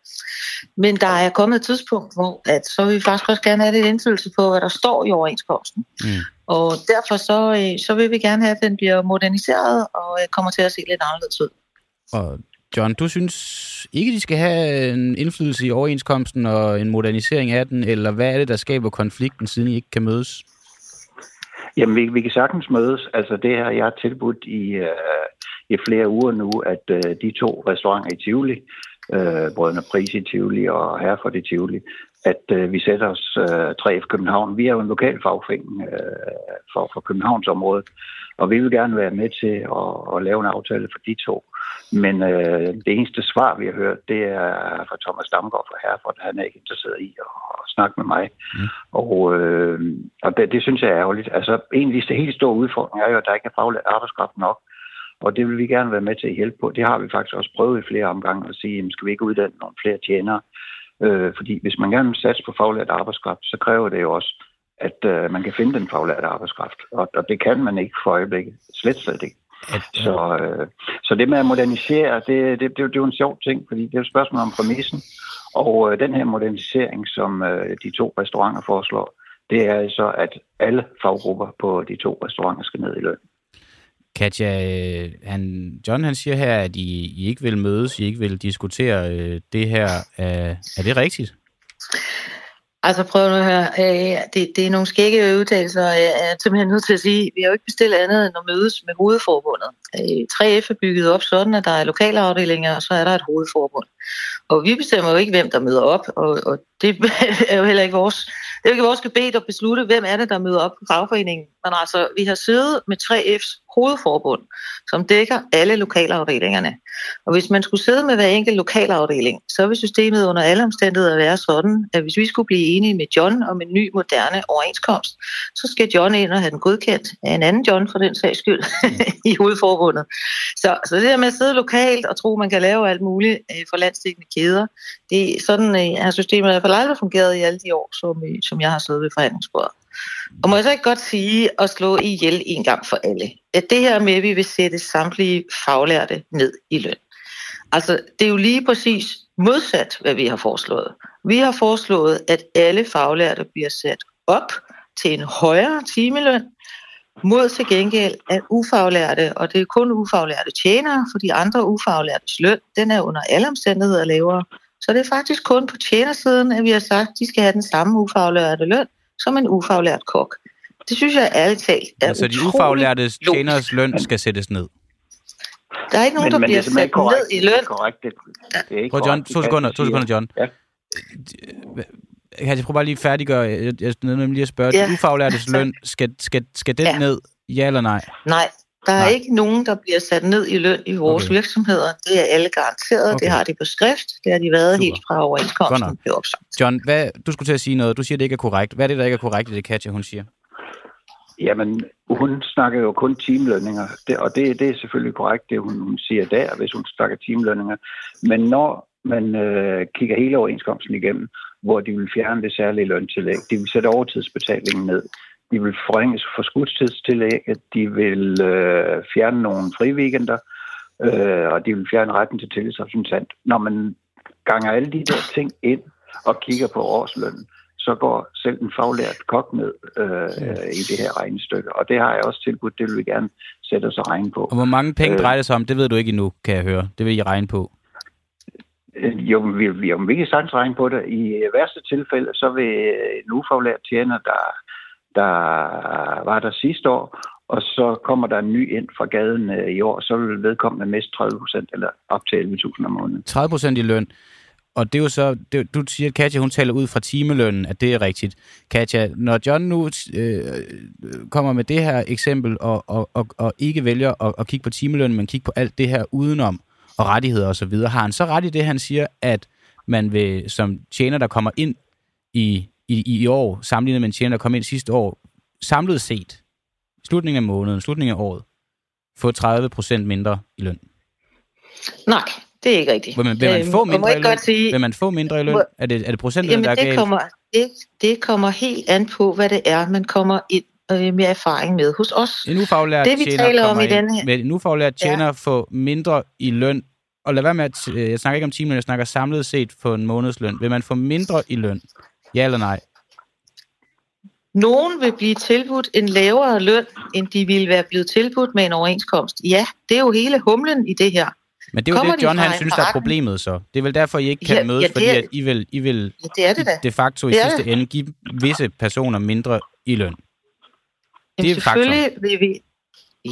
Men der er kommet et tidspunkt, hvor at så vil vi faktisk også gerne have lidt indflydelse på, hvad der står i overenskomsten. Mm. Og derfor så, øh, så vil vi gerne have, at den bliver moderniseret og kommer til at se lidt anderledes ud. Og John, du synes ikke, de skal have en indflydelse i overenskomsten og en modernisering af den, eller hvad er det, der skaber konflikten, siden I ikke kan mødes? Jamen, vi, vi kan sagtens mødes. Altså, det her, jeg har tilbudt i, øh, i flere uger nu, at øh, de to restauranter i Tivoli, øh, Brødrene Pris i Tivoli og Herford i Tivoli, at øh, vi sætter os øh, 3F København. Vi er jo en lokal fagforening øh, for, for Københavnsområdet, og vi vil gerne være med til at, at lave en aftale for de to. Men øh, det eneste svar, vi har hørt, det er fra Thomas Damgaard fra Herford. Han er ikke interesseret i at, at snakke med mig. Mm. Og, øh, og det, det synes jeg er ærgerligt. Altså, en af de helt store udfordringer er jo, at der ikke er faglært arbejdskraft nok. Og det vil vi gerne være med til at hjælpe på. Det har vi faktisk også prøvet i flere omgange at sige, jamen, skal vi ikke uddanne nogle flere tjenere? Øh, fordi hvis man gerne vil satse på faglært arbejdskraft, så kræver det jo også, at øh, man kan finde den faglærte arbejdskraft. Og, og det kan man ikke for øjeblikket. Slet slet ikke. At, Så, øh, så det med at modernisere, det, det, det, det er jo en sjov ting, fordi det er jo et spørgsmål om præmissen. Og øh, den her modernisering, som øh, de to restauranter foreslår, det er så, at alle faggrupper på de to restauranter skal ned i løn. Katja, øh, han, John han siger her, at I, I ikke vil mødes, I ikke vil diskutere øh, det her. Er, er det rigtigt? Altså prøv nu her. Øh, det, det er nogle skægge udtalelser, øh, jeg er simpelthen nødt til at sige, vi har jo ikke bestilt andet end at mødes med hovedforbundet. Øh, 3F er bygget op sådan, at der er lokale afdelinger, og så er der et hovedforbund. Og vi bestemmer jo ikke, hvem der møder op, og, og det er jo heller ikke vores, det er jo ikke vores gebet at beslutte, hvem er det, der møder op på fagforeningen. Men altså, vi har siddet med 3F's hovedforbund, som dækker alle lokalafdelingerne. Og hvis man skulle sidde med hver enkelt lokalafdeling, så vil systemet under alle omstændigheder være sådan, at hvis vi skulle blive enige med John om en ny, moderne overenskomst, så skal John ind og have den godkendt af en anden John for den sags skyld i hovedforbundet. Så, så det der med at sidde lokalt og tro, man kan lave alt muligt øh, for landstækkende kæder, det, sådan øh, har systemet i hvert fald aldrig fungeret i alle de år, som, øh, som jeg har siddet ved forhandlingsbordet. Og må jeg så ikke godt sige at slå ihjel en gang for alle, at det her med, at vi vil sætte samtlige faglærte ned i løn. Altså, det er jo lige præcis modsat, hvad vi har foreslået. Vi har foreslået, at alle faglærte bliver sat op til en højere timeløn, mod til gengæld at ufaglærte, og det er kun ufaglærte tjenere, for de andre ufaglærtes løn, den er under alle omstændigheder lavere. Så det er faktisk kun på tjenersiden, at vi har sagt, at de skal have den samme ufaglærte løn som en ufaglært kok. Det synes jeg ærligt talt er Altså de ufaglærte tjeneres løn skal sættes ned. Der er ikke nogen, der bliver det er simpelthen sat ned i løn. Det er korrekt. Det, det er ikke Prøv, John, korrekt. to sekunder, to sekunder, John. Ja. Kan jeg prøve bare lige at færdiggøre? Jeg, jeg er nemlig lige at spørge. Ja. Ja. Ufaglærtes løn, skal, skal, skal den ja. ned? Ja eller nej? Nej, der er Nej. ikke nogen, der bliver sat ned i løn i vores Okay. virksomheder. Det er alle garanteret. Okay. Det har de på skrift. Det har de været Super. helt fra overenskomsten blev opsagt. John, hvad, du skulle til at sige noget. Du siger, det ikke er korrekt. Hvad er det, der ikke er korrekt i det, Katja, hun siger? Jamen, hun snakker jo kun timelønninger, det, og det, det er selvfølgelig korrekt, det hun, hun siger der, hvis hun snakker timelønninger. Men når man øh, kigger hele overenskomsten igennem, hvor de vil fjerne det særlige løntillæg, de vil sætte overtidsbetalingen ned, de vil forringe forskudstidstillægget, de vil øh, fjerne nogle friweekender, øh, og de vil fjerne retten til tillidsrepræsentant. Når man ganger alle de der ting ind og kigger på årslønnen, så går selv en faglært kok ned øh, i det her regnestykke. Og det har jeg også tilbudt, det vil vi gerne sætte os og regne på. Og hvor mange penge øh, drejer det sig om, det ved du ikke endnu, kan jeg høre. Det vil I regne på. Øh, jo, vi, vi, vi kan sagtens regne på det. I værste tilfælde, så vil en ufaglært tjener, der, der var der sidste år, og så kommer der en ny ind fra gaden øh, i år, så vil vedkommende miste 30 procent, eller op til 11.000 om måneden. 30 procent i løn. Og det er jo så, det, du siger, at Katja, hun taler ud fra timelønnen, at det er rigtigt. Katja, når John nu øh, kommer med det her eksempel, og, og, og, og ikke vælger at, at kigge på timelønnen, men kigge på alt det her udenom, og rettigheder osv., har han så ret i det, han siger, at man vil, som tjener, der kommer ind i, i, i år, sammenlignet med en tjener, der kom ind sidste år, samlet set, slutningen af måneden, slutningen af året, få 30 procent mindre i løn? Nej, det er ikke rigtigt. Vil man, vil man få mindre i løn? Sige, vil man få mindre i løn? Er det, er det procenten, der er det galt? Kommer, det, det kommer helt an på, hvad det er, man kommer ind øh, med erfaring med hos os. En ufaglært det, vi tjener taler om i den her... med en ufaglært tjener ja. få mindre i løn. Og lad være med at... øh, Jeg snakker ikke om timeløn, jeg snakker samlet set på en månedsløn. Vil man få mindre i løn? Ja eller nej? Nogen vil blive tilbudt en lavere løn, end de ville være blevet tilbudt med en overenskomst. Ja, det er jo hele humlen i det her. Men det er jo Kommer det, de John fra han synes, der er problemet så. Det er vel derfor, I ikke kan Ja, mødes, ja, fordi er- at I vil, I vil Ja, det er det da. de facto i Det sidste det. ende give visse personer mindre i løn. Jamen, Det er et faktum. selvfølgelig vil vi...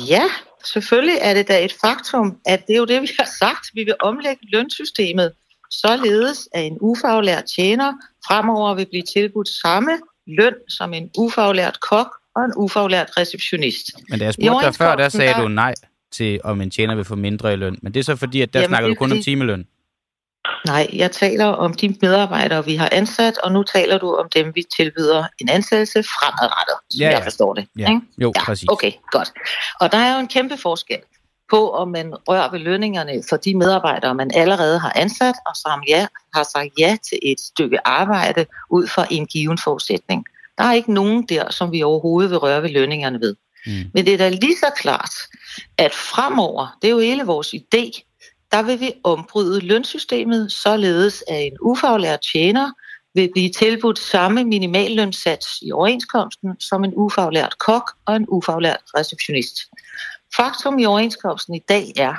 Ja, selvfølgelig er det da et faktum, at det er jo det, vi har sagt. Vi vil omlægge lønsystemet, således at en ufaglært tjener fremover vil blive tilbudt samme løn som en ufaglært kok og en ufaglært receptionist. Men da jeg spurgte dig før, der sagde der- du nej til, om en tjener vil få mindre i løn. Men det er så fordi, at der Jamen, snakker du kun om fordi- timeløn. Nej, jeg taler om de medarbejdere, vi har ansat, og nu taler du om dem, vi tilbyder en ansættelse fremadrettet, som Ja, ja. jeg forstår det. Ja, ikke? jo, ja, præcis. Okay, godt. Og der er jo en kæmpe forskel på, om man rører ved lønningerne for de medarbejdere, man allerede har ansat, og som ja, har sagt ja til et stykke arbejde ud fra en given forudsætning. Der er ikke nogen der, som vi overhovedet vil røre ved lønningerne ved. Mm. Men det er da lige så klart, at fremover, det er jo hele vores idé, der vil vi ombryde lønsystemet, således at en ufaglært tjener vil blive tilbudt samme minimallønssats i overenskomsten som en ufaglært kok og en ufaglært receptionist. Faktum i overenskomsten i dag er,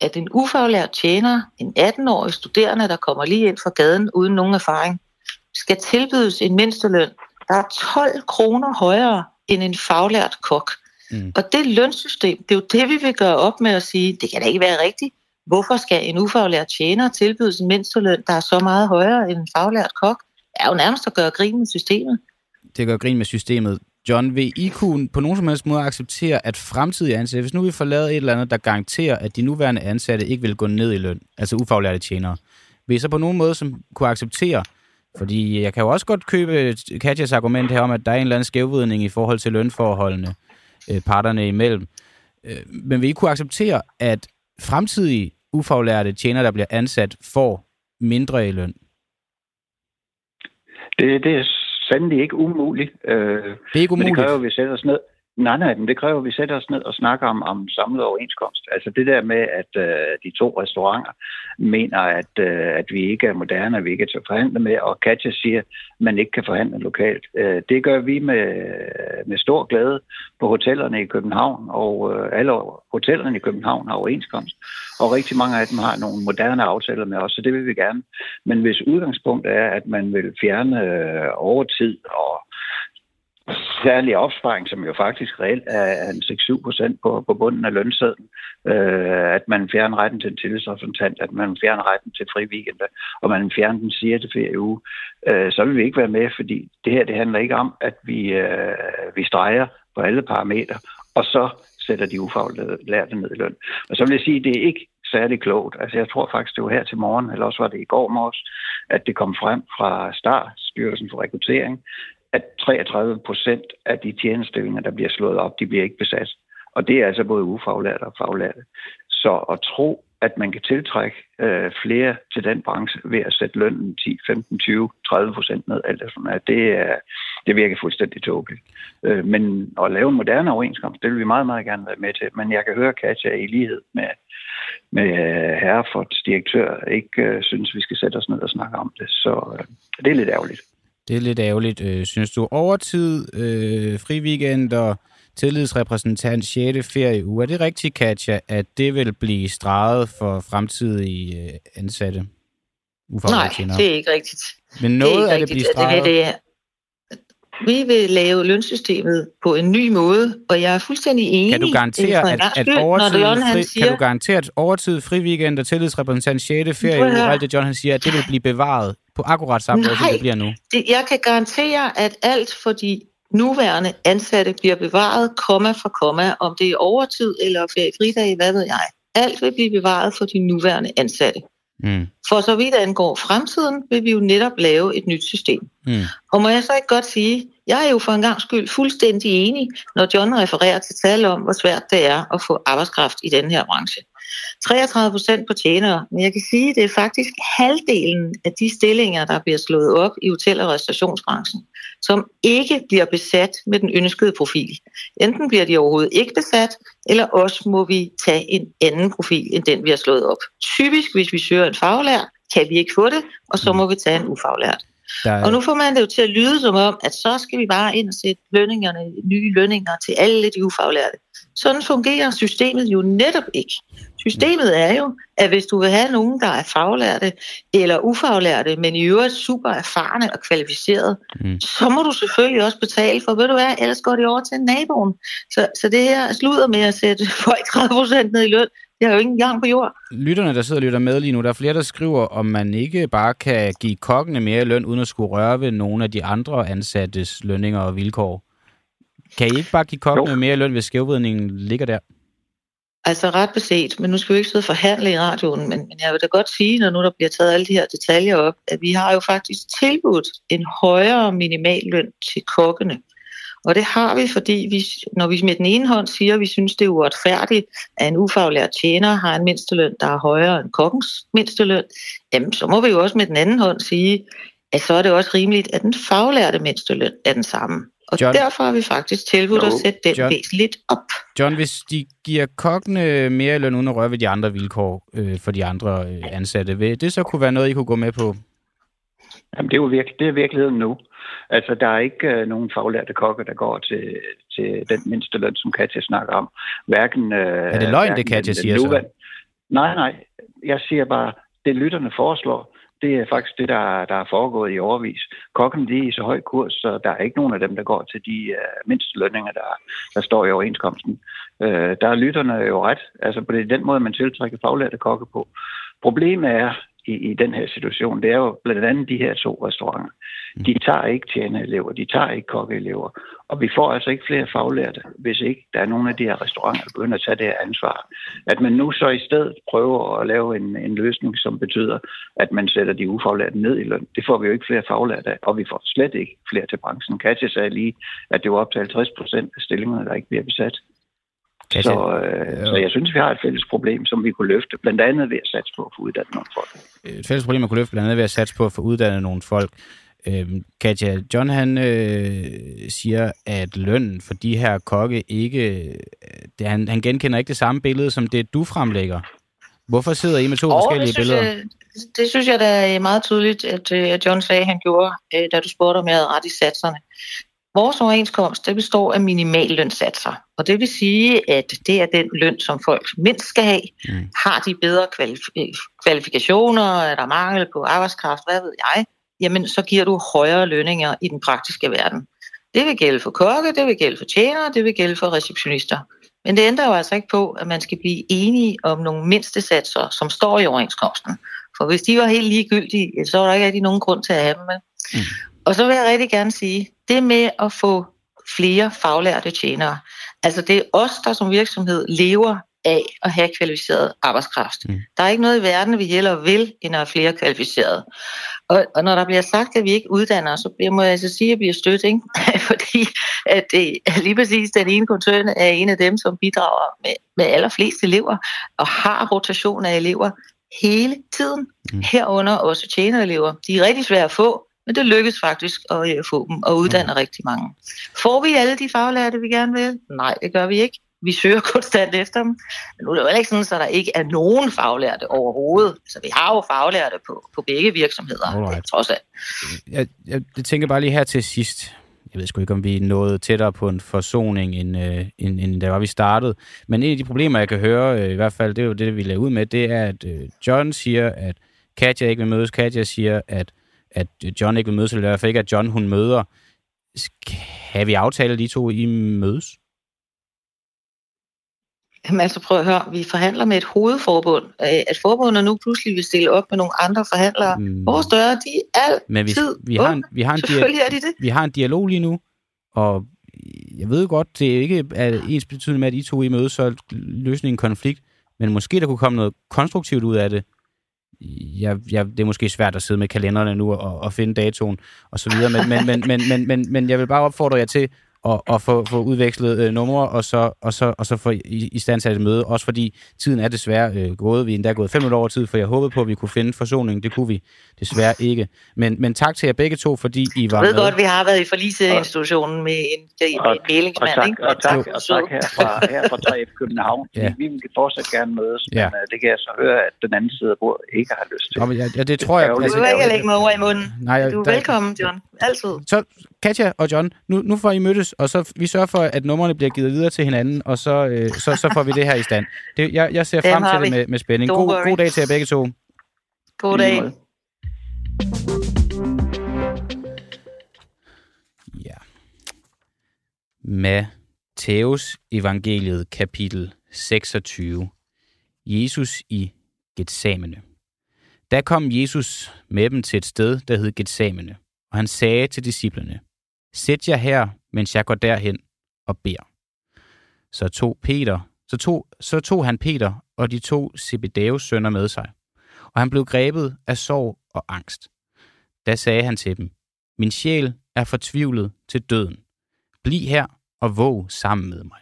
at en ufaglært tjener, en 18-årig studerende, der kommer lige ind fra gaden uden nogen erfaring, skal tilbydes en mindsteløn, der er 12 kroner højere end en faglært kok. Mm. Og det lønsystem, det er jo det, vi vil gøre op med at sige, det kan da ikke være rigtigt. Hvorfor skal en ufaglært tjener tilbydes en mindsteløn, der er så meget højere end en faglært kok? Det er jo nærmest at gøre grin med systemet. Det gør grin med systemet. John, vil I kunne på nogen som helst måde acceptere, at fremtidige ansatte, hvis nu vi får lavet et eller andet, der garanterer, at de nuværende ansatte ikke vil gå ned i løn, altså ufaglærte tjenere, vil I så på nogen måde som kunne acceptere, fordi jeg kan jo også godt købe Katjas argument her om, at der er en eller anden skævvidning i forhold til lønforholdene øh, parterne imellem. Øh, men vil I kunne acceptere, at fremtidige ufaglærte tjenere, der bliver ansat, får mindre i løn? Det, det er sandelig ikke umuligt. Øh, Det er ikke Men det umuligt. kræver, at vi sætter os ned. Nej, nej, men det kræver, at vi sætter os ned og snakker om, om samlet overenskomst. Altså det der med, at øh, de to restauranter mener, at, øh, at vi ikke er moderne, at vi ikke er til at forhandle med, og Katja siger, at man ikke kan forhandle lokalt. Øh, det gør vi med, med stor glæde på hotellerne i København, og øh, alle hotellerne i København har overenskomst, og rigtig mange af dem har nogle moderne aftaler med os, så det vil vi gerne. Men hvis udgangspunktet er, at man vil fjerne øh, overtid og særlig opsparing, som jo faktisk reelt er en 6-7 procent på, på bunden af lønsedlen, øh, at man fjerner retten til en tillidsrepræsentant, at man fjerner retten til fri weekender, og man fjerner den 6. ferieuge, øh, så vil vi ikke være med, fordi det her det handler ikke om, at vi, øh, vi streger på alle parametre, og så sætter de ufaglærte ned i løn. Og så vil jeg sige, at det er ikke særlig klogt. Altså jeg tror faktisk, det var her til morgen, eller også var det i går morges, at det kom frem fra STAR, Styrelsen for Rekruttering, at 33 procent af de tjenestillinger, der bliver slået op, de bliver ikke besat. Og det er altså både ufaglærte og faglærte. Så at tro, at man kan tiltrække øh, flere til den branche ved at sætte lønnen 10, 15, 20, 30 procent ned, alt sådan noget. det, er, det virker fuldstændig tåbeligt. Øh, men at lave en moderne overenskomst, det vil vi meget, meget gerne være med til. Men jeg kan høre, Katja, i lighed med, med øh, Herrefords direktør, ikke øh, synes, vi skal sætte os ned og snakke om det. Så øh, det er lidt ærgerligt. Det er lidt ærgerligt, øh, synes du. Overtid, øh, fri weekend og tillidsrepræsentant 6. ferieuge. Er det rigtigt, Katja, at det vil blive streget for fremtidige øh, ansatte? Nej, det er ikke rigtigt. Men noget det er af det bliver streget? Det, det, vi vil lave lønsystemet på en ny måde, og jeg er fuldstændig enig. Kan du garantere, at, at overtid, John, fri, siger, kan du garantere, at overtid, fri weekend og tillidsrepræsentant 6. ferie, og alt det John han siger, at det vil blive bevaret på akkurat samme måde, som det bliver nu? Det, jeg kan garantere, at alt for de nuværende ansatte bliver bevaret, komma for komma, om det er overtid eller ferie fridag, hvad ved jeg. Alt vil blive bevaret for de nuværende ansatte. Mm. For så vidt angår fremtiden, vil vi jo netop lave et nyt system. Mm. Og må jeg så ikke godt sige, jeg er jo for en gang skyld fuldstændig enig, når John refererer til tal om, hvor svært det er at få arbejdskraft i den her branche. 33 procent på tjenere, men jeg kan sige, at det er faktisk halvdelen af de stillinger, der bliver slået op i hotel- og restaurationsbranchen, som ikke bliver besat med den ønskede profil. Enten bliver de overhovedet ikke besat, eller også må vi tage en anden profil, end den vi har slået op. Typisk, hvis vi søger en faglært, kan vi ikke få det, og så må vi tage en ufaglært. Der... Og nu får man det jo til at lyde som om, at så skal vi bare ind og sætte lønningerne, nye lønninger til alle de ufaglærte. Sådan fungerer systemet jo netop ikke. Systemet er jo, at hvis du vil have nogen, der er faglærte eller ufaglærte, men i øvrigt super erfarne og kvalificerede, mm. så må du selvfølgelig også betale for, ved du hvad, ellers går det over til naboen. Så, så det her slutter med at sætte folk 30 ned i løn, det har jo ingen gang på jord. Lytterne, der sidder og lytter med lige nu, der er flere, der skriver, om man ikke bare kan give kokkene mere løn, uden at skulle røre ved nogle af de andre ansattes lønninger og vilkår. Kan I ikke bare give kokkene jo. mere løn, hvis skævvidningen ligger der? Altså ret beset, men nu skal vi ikke sidde og forhandle i radioen, men, men jeg vil da godt sige, når nu der bliver taget alle de her detaljer op, at vi har jo faktisk tilbudt en højere minimalløn til kokkene. Og det har vi, fordi vi, når vi med den ene hånd siger, at vi synes, det er uretfærdigt, at en ufaglært tjener har en mindsteløn, der er højere end kokkens mindsteløn, jamen så må vi jo også med den anden hånd sige, at så er det også rimeligt, at den faglærte mindsteløn er den samme. Og John, derfor har vi faktisk tilbudt no. at sætte den John, væsentligt op. John, hvis de giver kokkene mere løn uden at røre ved de andre vilkår øh, for de andre øh, ansatte, vil det så kunne være noget, I kunne gå med på? Jamen, det er jo virkelig, det er virkeligheden nu. Altså, der er ikke øh, nogen faglærte kokke, der går til, til den mindste løn, som Katja snakker om. Hverken, øh, er det løgn, det Katja siger så? Nej, nej. Jeg siger bare, det lytterne foreslår, det er faktisk det, der, der er foregået i overvis. Kokken de er i så høj kurs, så der er ikke nogen af dem, der går til de øh, uh, mindste lønninger, der, der står i overenskomsten. Uh, der er lytterne jo ret. Altså på det, den måde, man tiltrækker faglærte kokke på. Problemet er, i, i den her situation, det er jo blandt andet de her to restauranter. De tager ikke tjenerelever, de tager ikke kokkeelever. Og vi får altså ikke flere faglærte, hvis ikke der er nogen af de her restauranter, der begynder at tage det her ansvar. At man nu så i stedet prøver at lave en, en løsning, som betyder, at man sætter de ufaglærte ned i løn. Det får vi jo ikke flere faglærte af, og vi får slet ikke flere til branchen. Katja sagde lige, at det var op til 50 procent af stillingerne, der ikke bliver besat. Katja, så, øh, så jeg synes, vi har et fælles problem, som vi kunne løfte, blandt andet ved at satse på at få uddannet nogle folk. Et fælles problem, man kunne løfte blandt andet ved at satse på at få uddannet nogle folk. Øh, Katja, John han øh, siger, at lønnen for de her kokke ikke... Øh, det, han, han genkender ikke det samme billede, som det du fremlægger. Hvorfor sidder I med to oh, forskellige det billeder? Jeg, det synes jeg da er meget tydeligt, at, øh, at John sagde, at han gjorde, øh, da du spurgte, om jeg havde ret i satserne. Vores overenskomst det består af minimallønssatser, og det vil sige, at det er den løn, som folk mindst skal have. Mm. Har de bedre kvalif- kvalifikationer, er der mangel på arbejdskraft, hvad ved jeg, jamen så giver du højere lønninger i den praktiske verden. Det vil gælde for kokke, det vil gælde for tjenere, det vil gælde for receptionister. Men det ændrer jo altså ikke på, at man skal blive enige om nogle mindste satser, som står i overenskomsten. For hvis de var helt ligegyldige, så var der ikke rigtig nogen grund til at have dem med. Mm. Og så vil jeg rigtig gerne sige, det med at få flere faglærte tjenere, altså det er os, der som virksomhed lever af at have kvalificeret arbejdskraft. Mm. Der er ikke noget i verden, vi heller vil, end at have flere kvalificerede. Og, og når der bliver sagt, at vi ikke uddanner, så bliver, må jeg altså sige, at vi er stødt, ikke? fordi at det, lige præcis den ene koncern er en af dem, som bidrager med, med allerflest elever, og har rotation af elever hele tiden, mm. herunder også tjenerelever. De er rigtig svære at få, men det lykkes faktisk at øh, få dem og uddanne mm. rigtig mange. Får vi alle de faglærte, vi gerne vil? Nej, det gør vi ikke. Vi søger konstant efter dem. Men nu er det jo ikke sådan, at der ikke er nogen faglærte overhovedet. Så vi har jo faglærte på, på begge virksomheder, Alright. trods alt. Jeg, jeg, jeg tænker bare lige her til sidst. Jeg ved sgu ikke, om vi er nået tættere på en forsoning, end, øh, end, end da var vi startede. Men en af de problemer, jeg kan høre, øh, i hvert fald, det er jo det, vi lavede ud med, det er, at øh, John siger, at Katja ikke vil mødes. Katja siger, at, at John ikke vil mødes, eller i hvert fald ikke, at John hun møder. Kan vi aftale, at de to I mødes? Jamen altså prøv at høre, vi forhandler med et hovedforbund. At forbundet nu pludselig vil stille op med nogle andre forhandlere. Mm. Vores døre, de er altid Men vi, vi, har en, vi, har en Selvfølgelig er de det. Vi har en dialog lige nu, og jeg ved godt, det er ikke er ens betydende med, at I to I mødes og løsne en konflikt, men måske der kunne komme noget konstruktivt ud af det. Jeg, jeg, det er måske svært at sidde med kalenderne nu og, og finde datoen og så videre, men, men, men, men, men, men, men jeg vil bare opfordre jer til og, og få, få udvekslet øh, numre, og så, og så, og så få i, i stand til et møde. Også fordi tiden er desværre øh, gået. Vi er endda gået fem minutter over tid, for jeg håbede på, at vi kunne finde forsoning. Det kunne vi desværre ikke. Men, men tak til jer begge to, fordi I var med. Jeg ved godt, vi har været i forliseinstitutionen med en, en, og, en mælingsmand. Og tak, og tak, og tak her fra, her fra 3F København. ja. Vi vil fortsat gerne mødes, ja. men uh, det kan jeg så høre, at den anden side af bordet ikke har lyst til. Ja, ja, det tror jeg. Du altså, ikke lægge mig over i munden. Nej, du er der, velkommen, John. Altid. Så Katja og John, nu, nu får I mødtes, og så vi sørger for, at numrene bliver givet videre til hinanden, og så, øh, så, så får vi det her i stand. Det, jeg, jeg ser frem til det med, med spænding. God, god dag til jer begge to. God dag. Ja. Matthæus evangeliet kapitel 26. Jesus i Gethsemane. Der kom Jesus med dem til et sted, der hed Gethsemane, og han sagde til disciplene, Sæt jer her, mens jeg går derhen og beder. Så tog Peter, så tog, så tog han Peter og de to Zebedeus sønner med sig, og han blev grebet af sorg og angst. Da sagde han til dem, Min sjæl er fortvivlet til døden. Bliv her og våg sammen med mig.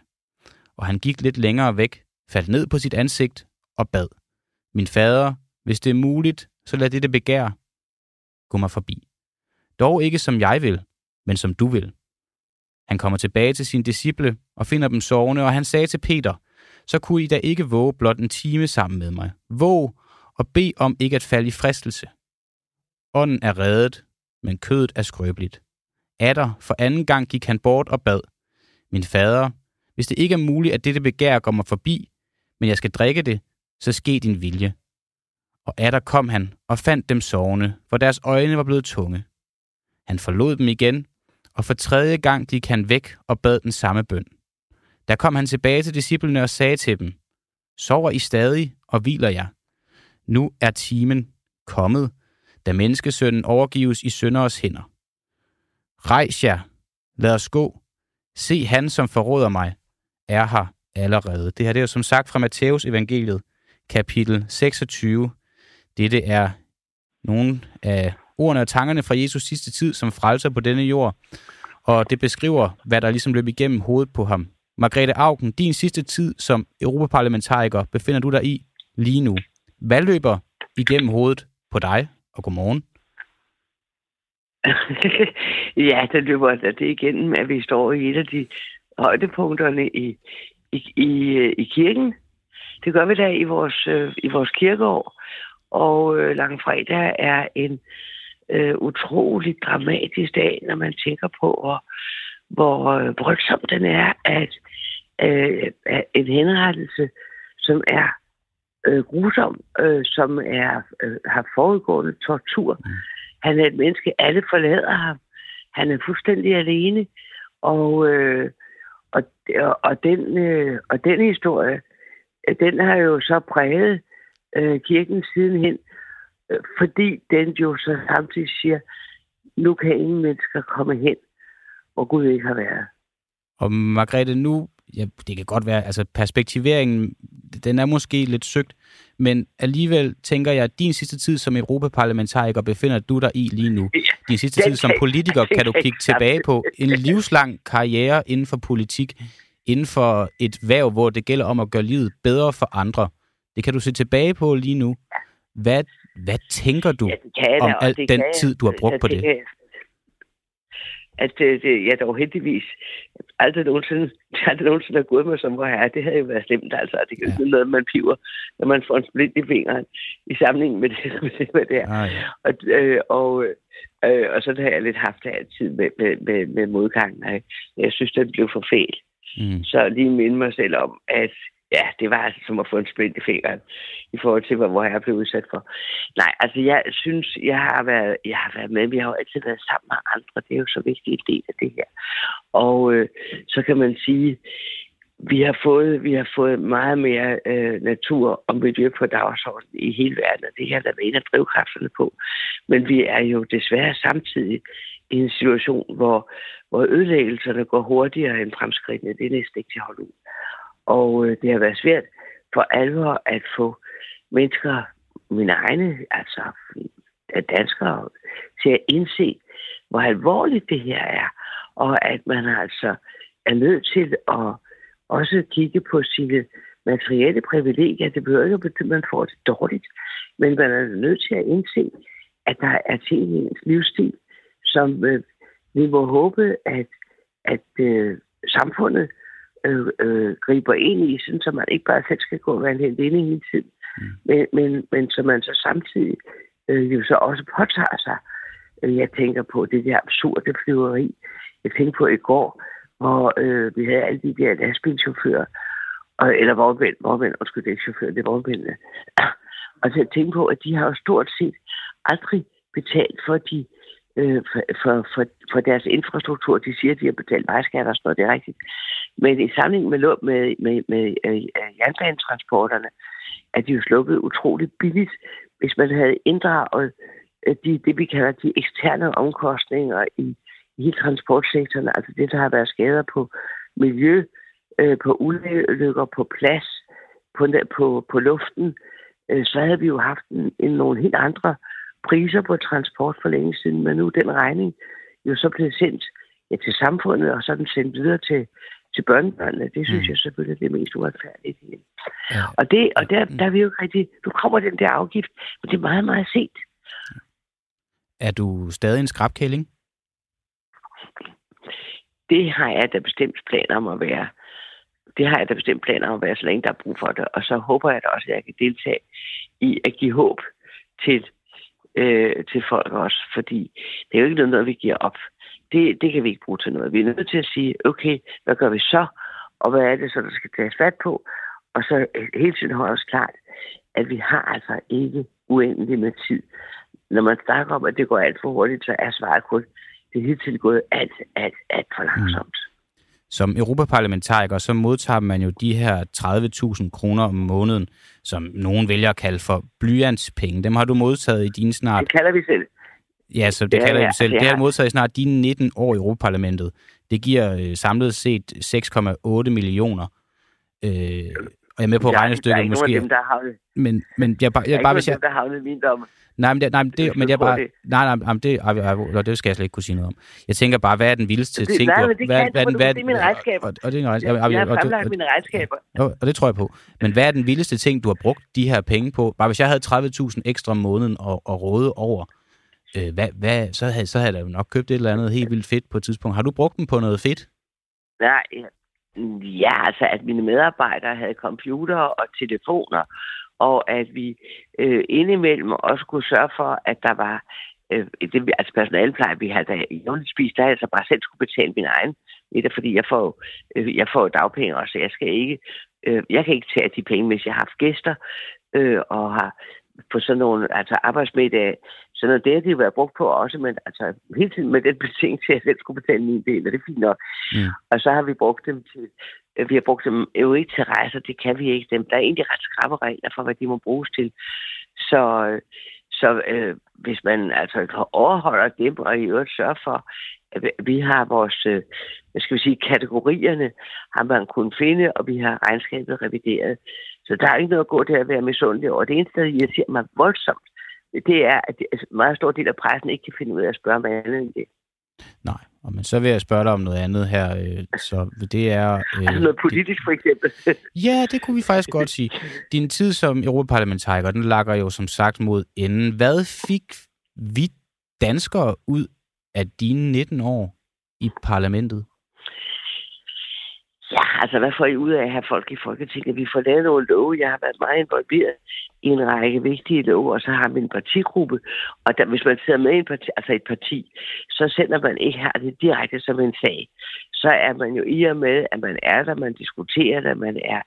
Og han gik lidt længere væk, faldt ned på sit ansigt og bad. Min fader, hvis det er muligt, så lad dette begær gå mig forbi. Dog ikke som jeg vil, men som du vil. Han kommer tilbage til sine disciple og finder dem sovende, og han sagde til Peter, så kunne I da ikke våge blot en time sammen med mig. Våg og bed om ikke at falde i fristelse. Ånden er reddet, men kødet er skrøbeligt. Atter for anden gang gik han bort og bad. Min fader, hvis det ikke er muligt, at dette begær går mig forbi, men jeg skal drikke det, så ske din vilje. Og atter kom han og fandt dem sovende, for deres øjne var blevet tunge. Han forlod dem igen, og for tredje gang gik han væk og bad den samme bøn. Der kom han tilbage til disciplene og sagde til dem, Sover I stadig og hviler jer? Nu er timen kommet, da menneskesønnen overgives i sønderes hænder. Rejs jer, lad os gå. Se han, som forråder mig, er her allerede. Det her det er som sagt fra Matthæus evangeliet, kapitel 26. Dette er nogle af ordene og tankerne fra Jesus sidste tid som frelser på denne jord, og det beskriver, hvad der ligesom løb igennem hovedet på ham. Margrethe Augen, din sidste tid som europaparlamentariker befinder du dig i lige nu. Hvad løber igennem hovedet på dig, og godmorgen? ja, det løber altså det igennem, at vi står i et af de højdepunkterne i, i, i, i kirken. Det gør vi da i vores, øh, i vores kirkeår. Og øh, langfredag er en øh, utrolig dramatisk dag, når man tænker på, hvor, hvor øh, brygsom den er, at øh, en henrettelse, som er øh, grusom, øh, som er øh, har foregående tortur. Mm. Han er et menneske, alle forlader ham. Han er fuldstændig alene. Og, øh, og, og, den, øh, og den historie, den har jo så præget øh, kirken sidenhen, øh, fordi den jo så samtidig siger, nu kan ingen mennesker komme hen, hvor Gud ikke har været. Og Margrethe, nu, ja, det kan godt være, altså perspektiveringen, den er måske lidt søgt, men alligevel tænker jeg, at din sidste tid som europaparlamentariker befinder du dig i lige nu. Din sidste tid som politiker kan du kigge tilbage på en livslang karriere inden for politik, inden for et værv, hvor det gælder om at gøre livet bedre for andre. Det kan du se tilbage på lige nu. Hvad, hvad tænker du ja, om al den tid, du har brugt på det? at det, det, jeg dog heldigvis aldrig nogensinde, aldrig nogensinde har gået mig som hvor her. Det havde jo været slemt, altså. Det kan jo ja. noget, man piver, når man får en splint i fingeren i sammenligning med det, med det, med det her. Ah, ja. og, øh, og, øh, og så har jeg lidt haft det altid med, med, med, med modgangen. Jeg synes, det blev for fæl. Mm. Så lige minde mig selv om, at ja, det var altså som at få en splint i fingeren i forhold til, hvor jeg blev udsat for. Nej, altså jeg synes, jeg har været, jeg har været med, vi har jo altid været sammen med andre, det er jo så vigtig en del af det her. Og øh, så kan man sige, vi har fået, vi har fået meget mere øh, natur og miljø på dagsordenen i hele verden, og det her der er en af drivkræfterne på. Men vi er jo desværre samtidig i en situation, hvor, hvor ødelæggelserne går hurtigere end fremskridtene. Det er næsten ikke til at holde ud. Og øh, det har været svært for alvor at få mennesker, mine egne, altså danskere, til at indse, hvor alvorligt det her er. Og at man altså er nødt til at også kigge på sine materielle privilegier. Det behøver ikke at betyde, at man får det dårligt. Men man er nødt til at indse, at der er ting i ens livsstil, som øh, vi må håbe, at, at øh, samfundet øh, øh, griber ind i, sådan, så man ikke bare selv skal gå og være en helt inde hele tiden, mm. men, men, men så man så samtidig øh, jo så også påtager sig. Øh, jeg tænker på det der absurde flyveri. Jeg tænkte på i går, hvor øh, vi havde alle de der lastbilchauffører, og, eller vognmænd, vognmænd, undskyld, det er ikke chauffører, det er vognmændene. Og så tænkte på, at de har jo stort set aldrig betalt for de øh, for, for, for, for deres infrastruktur. De siger, at de har betalt vejskat og sådan noget, det er rigtigt. Men i sammenligning med, med, med, med øh, jernbanetransporterne, er de jo sluppet utroligt billigt, hvis man havde inddraget øh, de, det, vi kalder de eksterne omkostninger i, i hele transportsektoren, altså det, der har været skader på miljø, øh, på ulykker, på plads, på, på, på luften, øh, så havde vi jo haft en, en, nogle helt andre priser på transport for længe siden, men nu den regning jo så blevet sendt ja, til samfundet, og så den sendt videre til, til børnebørnene. Det synes mm. jeg selvfølgelig er det mest uretfærdigt. Ja. Og, det, og der, der er vi jo ikke rigtig... Nu kommer den der afgift, men det er meget, meget sent. Er du stadig en skrabkælling? Det har jeg da bestemt planer om at være. Det har jeg da bestemt planer om at være, så længe der er brug for det. Og så håber jeg da også, at jeg kan deltage i at give håb til, øh, til folk også. Fordi det er jo ikke noget, vi giver op det, det kan vi ikke bruge til noget. Vi er nødt til at sige, okay, hvad gør vi så? Og hvad er det så, der skal tages fat på? Og så øh, hele tiden holde os klart, at vi har altså ikke uendelig med tid. Når man snakker om, at det går alt for hurtigt, så er svaret kun, det er hele tiden gået alt, alt, alt for langsomt. Mm. Som europaparlamentariker, så modtager man jo de her 30.000 kroner om måneden, som nogen vælger at kalde for blyantspenge. Dem har du modtaget i dine snart... Det kalder vi selv. Ja, så det ja, kalder ja, jeg selv. Ja. Det har modtaget snart dine 19 år i Europaparlamentet. Det giver øh, samlet set 6,8 millioner. Øh, og jeg er med på regnestykket måske. Der er dem, der har. Men, men jeg, bare, jeg, bare, hvis jeg... der har min dom. Nej, men det, nej, men det, men jeg bare... Det. Nej, nej, nej, det, ej, det skal jeg slet ikke kunne sige noget om. Jeg tænker bare, hvad er den vildeste det, ting, nej, du... Nej, det hvad, hvad, hvad, det er mine regnskaber. Og, og det er regnskaber. Jeg, jeg har fremlagt mine regnskaber. Og, og det tror jeg på. Men hvad er den vildeste ting, du har brugt de her penge på? Bare hvis jeg havde 30.000 ekstra om måneden og, og råde over, øh, hvad, hvad, så, havde, så havde jeg nok købt et eller andet helt vildt fedt på et tidspunkt. Har du brugt dem på noget fedt? Nej, ja, altså at mine medarbejdere havde computer og telefoner, og at vi øh, indimellem også kunne sørge for, at der var øh, det, altså personalepleje, vi havde da i spist, der altså bare selv skulle betale min egen det fordi jeg får, øh, jeg får dagpenge også, jeg skal ikke, øh, jeg kan ikke tage de penge, hvis jeg har haft gæster, øh, og har på sådan nogle altså arbejdsmiddag. Så noget det har de været brugt på også, men altså hele tiden med den betingelse, at jeg selv skulle betale min del, og det er fint nok. Mm. Og så har vi brugt dem til, øh, vi har brugt dem jo ikke til rejser, det kan vi ikke. Dem. Der er egentlig ret skrappe regler for, hvad de må bruges til. Så, så øh, hvis man altså overholder dem, og i øvrigt sørger for, at vi har vores, øh, hvad skal vi sige, kategorierne, har man kunnet finde, og vi har regnskabet revideret. Så der er ikke noget at gå til at være misundelig over. Det eneste, der irriterer mig voldsomt, det er, at en altså, meget stor del af pressen ikke kan finde ud af at spørge mig andet end det. Nej, og men så vil jeg spørge dig om noget andet her. Øh, så det er... Øh, altså noget politisk for eksempel. ja, det kunne vi faktisk godt sige. Din tid som europaparlamentariker, den lakker jo som sagt mod enden. Hvad fik vi danskere ud af dine 19 år i parlamentet? Ja, altså hvad får I ud af at have folk i Folketinget? Vi får lavet nogle love. Jeg har været meget involveret i en række vigtige love, og så har vi en partigruppe. Og der, hvis man sidder med i en parti, altså et parti, så sender man ikke her det direkte som en sag. Så er man jo i og med, at man er der, man diskuterer der, man er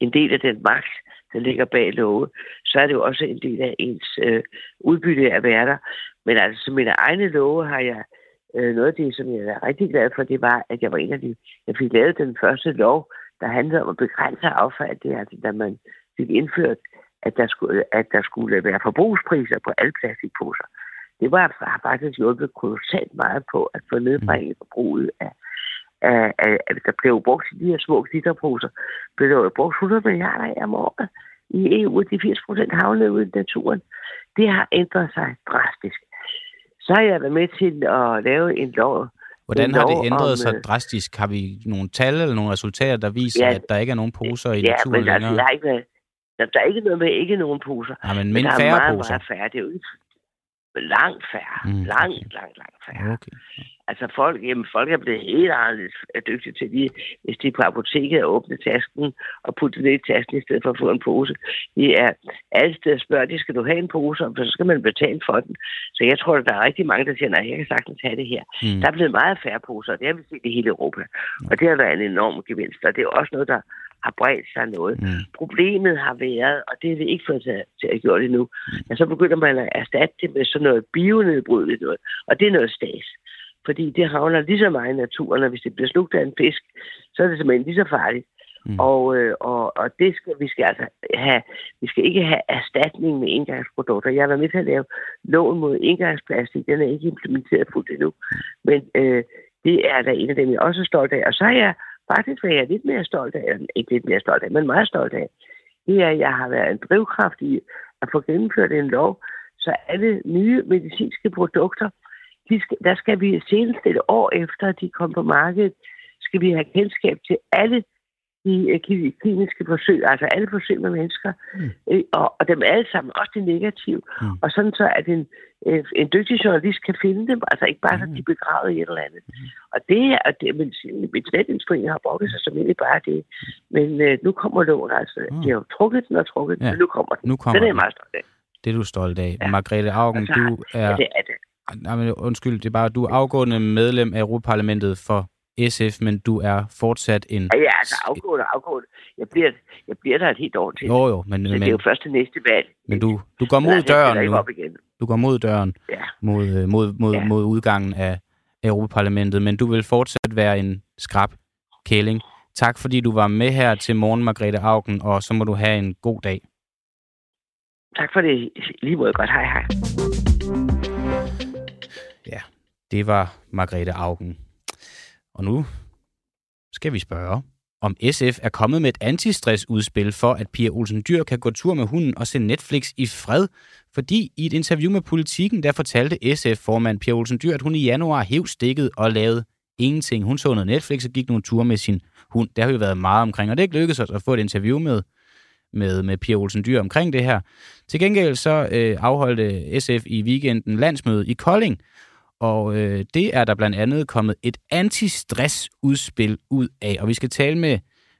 en del af den magt, der ligger bag love, så er det jo også en del af ens øh, udbytte at være der. Men altså, som mine egne love har jeg øh, noget af det, som jeg er rigtig glad for, det var, at jeg var en af de, jeg fik lavet den første lov, der handlede om at begrænse affald. Det er altså, da man fik indført, at der skulle, at der skulle være forbrugspriser på alle plastikposer. Det var har faktisk hjulpet kolossalt meget på at få nedbringet forbruget af, af, af, af der blev brugt de her små glitterposer, blev der brugt 100 milliarder om året i EU, de 80 procent havnede ude i naturen. Det har ændret sig drastisk så har jeg været med til at lave en lov. Hvordan en har det ændret om, sig øh, drastisk? Har vi nogle tal eller nogle resultater, der viser, Ja, at der ikke er nogen poser i Ja, naturen men altså, længere? jeg har ikke været, der, der er ikke noget med ikke nogen poser. Ja, men men mindre der er færre meget, poser. meget færre. Det er jo ikke langt færre. Mm, langt, langt, langt færre. Okay. Altså folk, jamen, folk er blevet helt anderledes dygtige til lige, hvis de er på apoteket og åbne tasken og putte det i tasken i stedet for at få en pose. De er alle steder spørger, de skal du have en pose, og så skal man betale for den. Så jeg tror, at der er rigtig mange, der siger, nej, jeg kan sagtens have det her. Mm. Der er blevet meget færre poser, og det har vi set i hele Europa. Og det har været en enorm gevinst, og det er også noget, der har bredt sig noget. Mm. Problemet har været, og det har vi ikke fået til, til at gøre det nu, men så begynder man at erstatte det med sådan noget bionedbrydeligt noget, og det er noget stas. Fordi det havner lige så meget i naturen, og hvis det bliver slugt af en fisk, så er det simpelthen lige så farligt. Mm. Mm. Og, øh, og, og det skal vi skal altså have, vi skal ikke have erstatning med engangsprodukter. Jeg har været med til at lave loven mod engangsplastik. Den er ikke implementeret fuldt endnu. Men øh, det er da en af dem, jeg også er stolt af. Og så er jeg faktisk hvad jeg er lidt mere stolt af, eller ikke lidt mere stolt af, men meget stolt af, det er, at jeg har været en drivkraft i at få gennemført en lov, så alle nye medicinske produkter, de skal, der skal vi senest et år efter, at de kom på markedet, skal vi have kendskab til alle de øh, kli- kliniske forsøg, altså alle forsøg med mennesker, mm. og, og dem alle sammen, også de negative. Mm. Og sådan så, at en, øh, en dygtig journalist kan finde dem, altså ikke bare, mm. de er begravet i et eller andet. Mm. Og det er, det, men medicinindustrien har brugt sig som egentlig bare det. Men øh, nu kommer loven, altså. Mm. De har jo trukket den og trukket den, Ja. men nu kommer den. Nu kommer den er jeg meget stolt af. Det er du stolt af. Ja. Margrethe Augen, Altså, du er... Ja, det er det. Nej, men undskyld, det er bare, du er afgående medlem af Europaparlamentet for SF, men du er fortsat en... Ja, ja, altså afgående, afgående. Jeg bliver, jeg bliver der et helt år til. Jo, jo, men, Men, det er jo først til næste valg. men du, du går mod døren nu. op igen. Du går mod døren Ja. mod, øh, mod, mod, Ja. mod udgangen af Europaparlamentet, men du vil fortsat være en skrab kælling. Tak fordi du var med her til morgen, Margrethe Augen, og så må du have en god dag. Tak for det. Lige måde godt. Hej, hej. Ja, det var Margrethe Augen. Og nu skal vi spørge, om SF er kommet med et antistressudspil for, at Pia Olsen Dyr kan gå tur med hunden og se Netflix i fred. Fordi i et interview med Politiken, der fortalte SF-formand Pia Olsen Dyr, at hun i januar hæv stikket og lavede ingenting. Hun så noget Netflix og gik nogle ture med sin hund. Der har jo været meget omkring, og det er ikke lykkedes os at få et interview med, med, med Pia Olsen Dyr omkring det her. Til gengæld så øh, afholdte SF i weekenden landsmøde i Kolding, og øh, det er der blandt andet kommet et antistressudspil ud af. Og vi skal tale med,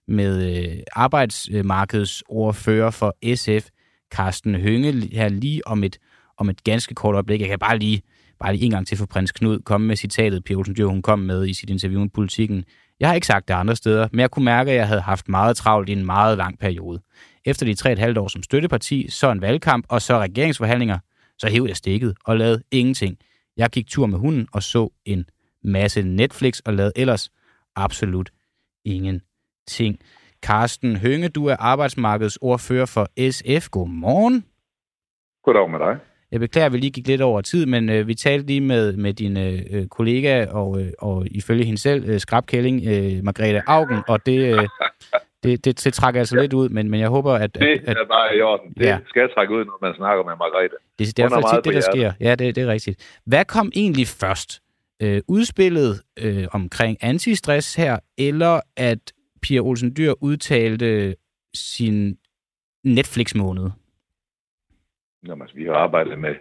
med øh, arbejdsmarkedsordfører for SF, Carsten Hønge, her lige om et, om et ganske kort øjeblik. Jeg kan bare lige, bare lige en gang til for prins Knud komme med citatet, Pia Olsen Dyr, hun kom med i sit interview med Politiken. Jeg har ikke sagt det andre steder, men jeg kunne mærke, at jeg havde haft meget travlt i en meget lang periode. Efter de tre et halvt år som støtteparti, så en valgkamp og så regeringsforhandlinger, så hævde jeg stikket og lavede ingenting. Jeg gik tur med hunden og så en masse Netflix og lavede ellers absolut ingenting. Carsten Hønge, du er arbejdsmarkedsordfører for SF. Godmorgen. Goddag med dig. Jeg beklager, at vi lige gik lidt over tid, men øh, vi talte lige med, med din øh, kollega og, øh, og ifølge hende selv, øh, skrabkælling, øh, Margrethe Augen, og det, øh, det, det, det trækker altså lidt ud, men, men jeg håber, at... Det at, at er bare i orden. Det Ja. ja. skal trække ud, når man snakker med Margrethe. Det, det er meget tit det, der sker. Ja, det, det er rigtigt. Hvad kom egentlig først? Øh, udspillet øh, omkring antistress her, eller at Pia Olsen Dyr udtalte sin Netflix-måned? Nå, altså, vi har arbejdet med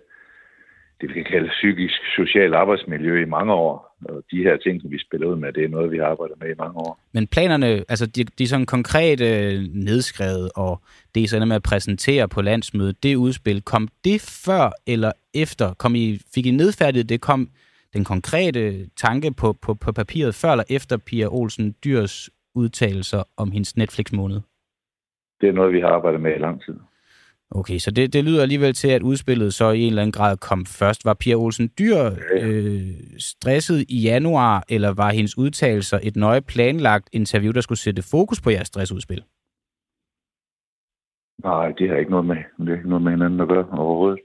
det, vi kan kalde psykisk social arbejdsmiljø i mange år. Og de her ting, som vi spiller ud med, det er noget, vi har arbejdet med i mange år. Men planerne, altså de, de er sådan konkret øh, nedskrevet, og det er sådan med at præsentere på landsmødet, det udspil, kom det før eller efter? Kom I, fik I nedfærdigt, det kom den konkrete tanke på, på, på papiret før eller efter Pia Olsen Dyrs udtalelser om hendes Netflix-måned? Det er noget, vi har arbejdet med i lang tid. Okay, så det, det lyder alligevel til, at udspillet så i en eller anden grad kom først. Var Pia Olsen Dyr øh, stresset i januar, eller var hendes udtalelser et nøje planlagt interview, der skulle sætte fokus på jeres stressudspil? Nej, det har ikke noget med, det er ikke noget med hinanden at gøre overhovedet.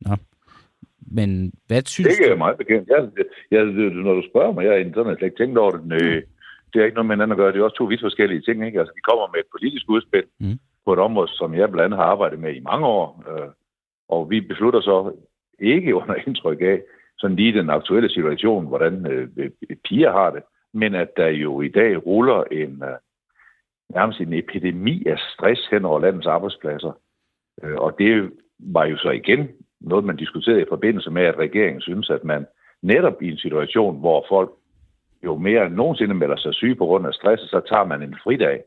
Nå. Men hvad synes det er meget bekendt. Jeg, jeg, når du spørger mig, jeg har sådan slet ikke tænkt over det. Nø, det har ikke noget med hinanden at gøre. Det er også to vidt forskellige ting. Ikke? Altså, vi kommer med et politisk udspil mm på et område, som jeg blandt andet har arbejdet med i mange år. Øh, og vi beslutter så ikke under indtryk af, sådan lige den aktuelle situation, hvordan øh, piger har det, men at der jo i dag ruller en øh, nærmest en epidemi af stress hen over landets arbejdspladser. Øh, og det var jo så igen noget, man diskuterede i forbindelse med, at regeringen synes, at man netop i en situation, hvor folk jo mere end nogensinde melder sig syge på grund af stress, så tager man en fridag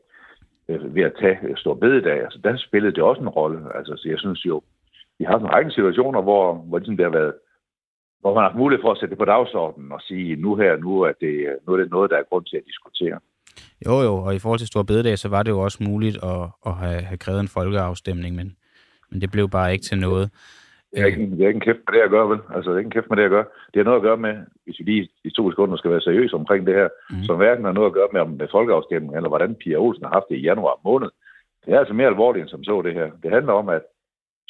øh, ved at tage stor bededag. Altså, der spillede det også en rolle. Altså, så jeg synes jo, vi har en række situationer, hvor, hvor ligesom det har været, hvor man har haft mulighed for at sætte det på dagsordenen og sige, nu her, nu er det, øh, nu er det noget, der er grund til at diskutere. Jo, jo, og i forhold til Stor Bededag, så var det jo også muligt at, at have, have krævet en folkeafstemning, men, men det blev bare ikke til noget. Det er, ikke, det er ikke en kæft med det at gøre, vel? Altså, det er ikke en kæft med det at gøre. Det har noget at gøre med, hvis vi lige i to sekunder skal være seriøse omkring det her, mm. som hverken har noget at gøre med, om med folkeafstemning, eller hvordan Pia Olsen har haft det i januar måned. Det er altså mere alvorligt end som så det her. Det handler om, at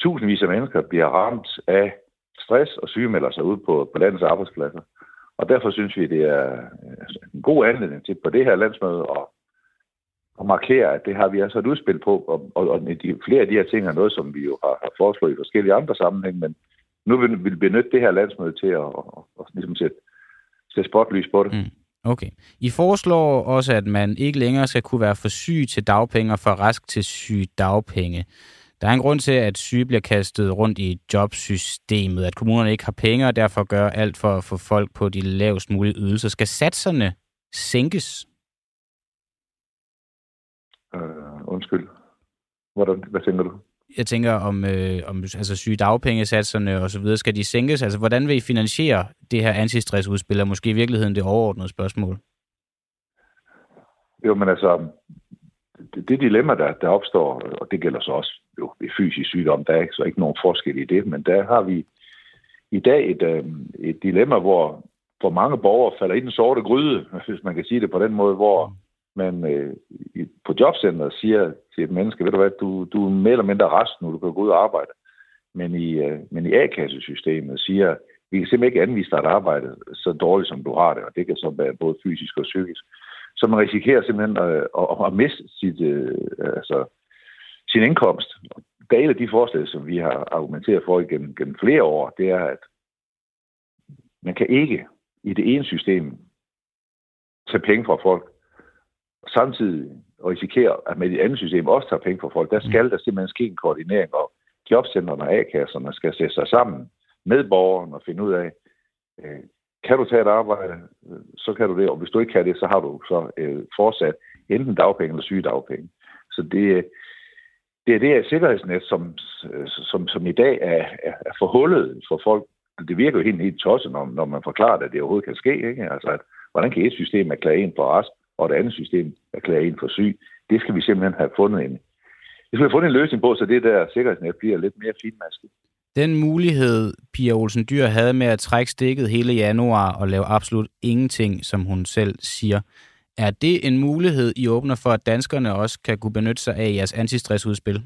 tusindvis af mennesker bliver ramt af stress og sygemelder sig ud på, på landets arbejdspladser. Og derfor synes vi, det er en god anledning til på det her landsmøde at og markere, at det har vi altså et udspil på, og, og, og de, flere af de her ting er noget, som vi jo har, har foreslået i forskellige andre sammenhæng, men nu vil vi benytte det her landsmøde til at, og, og, ligesom sætte, sætte spotlys på det. Mm. Okay. I foreslår også, at man ikke længere skal kunne være for syg til dagpenge og for rask til syg dagpenge. Der er en grund til, at syge bliver kastet rundt i jobsystemet, at kommunerne ikke har penge og derfor gør alt for at få folk på de lavest mulige ydelser. Skal satserne sænkes? Øh, undskyld. Hvordan, hvad tænker du? Jeg tænker om, øh, om altså syge dagpengesatserne og så videre, skal de sænkes? Altså, hvordan vil I finansiere det her antistressudspil, og måske i virkeligheden det overordnede spørgsmål? Jo, men altså, det, det dilemma, der, der opstår, og det gælder så også jo ved fysisk sygdom, der er ikke, så ikke nogen forskel i det, men der har vi i dag et, øh, et dilemma, hvor, hvor mange borgere falder i den sorte gryde, hvis man kan sige det på den måde, hvor man øh, på jobcenteret siger til et menneske, ved du hvad, du, du er mere eller mindre rest nu, du kan gå ud og arbejde. Men i, øh, men i A-kassesystemet siger, vi kan simpelthen ikke anvise dig et arbejde så dårligt, som du har det, og det kan så være både fysisk og psykisk. Så man risikerer simpelthen at, at, at miste sit, øh, altså, sin indkomst. Det af de forslag, som vi har argumenteret for igennem gennem flere år, det er, at man kan ikke i det ene system tage penge fra folk, samtidig risikerer, at med det andet system også tager penge fra folk, der skal der simpelthen ske en koordinering, og jobcentrene og A-kasserne skal sætte sig sammen med borgeren og finde ud af, øh, kan du tage et arbejde, så kan du det, og hvis du ikke kan det, så har du så øh, fortsat enten dagpenge eller sygedagpenge. Så det, det er det her sikkerhedsnet, som, som, som i dag er, er, forhullet for folk. Det virker jo helt, helt tosset, når, når man forklarer, at det overhovedet kan ske. Ikke? Altså, at, hvordan kan et system erklære en for rask, og et andet system erklærer en for syg. Det skal vi simpelthen have fundet en, det skal vi have fundet en løsning på, så det der sikkerhedsnet bliver lidt mere finmasket. Den mulighed, Pia Olsen Dyr havde med at trække stikket hele januar og lave absolut ingenting, som hun selv siger, er det en mulighed, I åbner for, at danskerne også kan kunne benytte sig af jeres antistressudspil?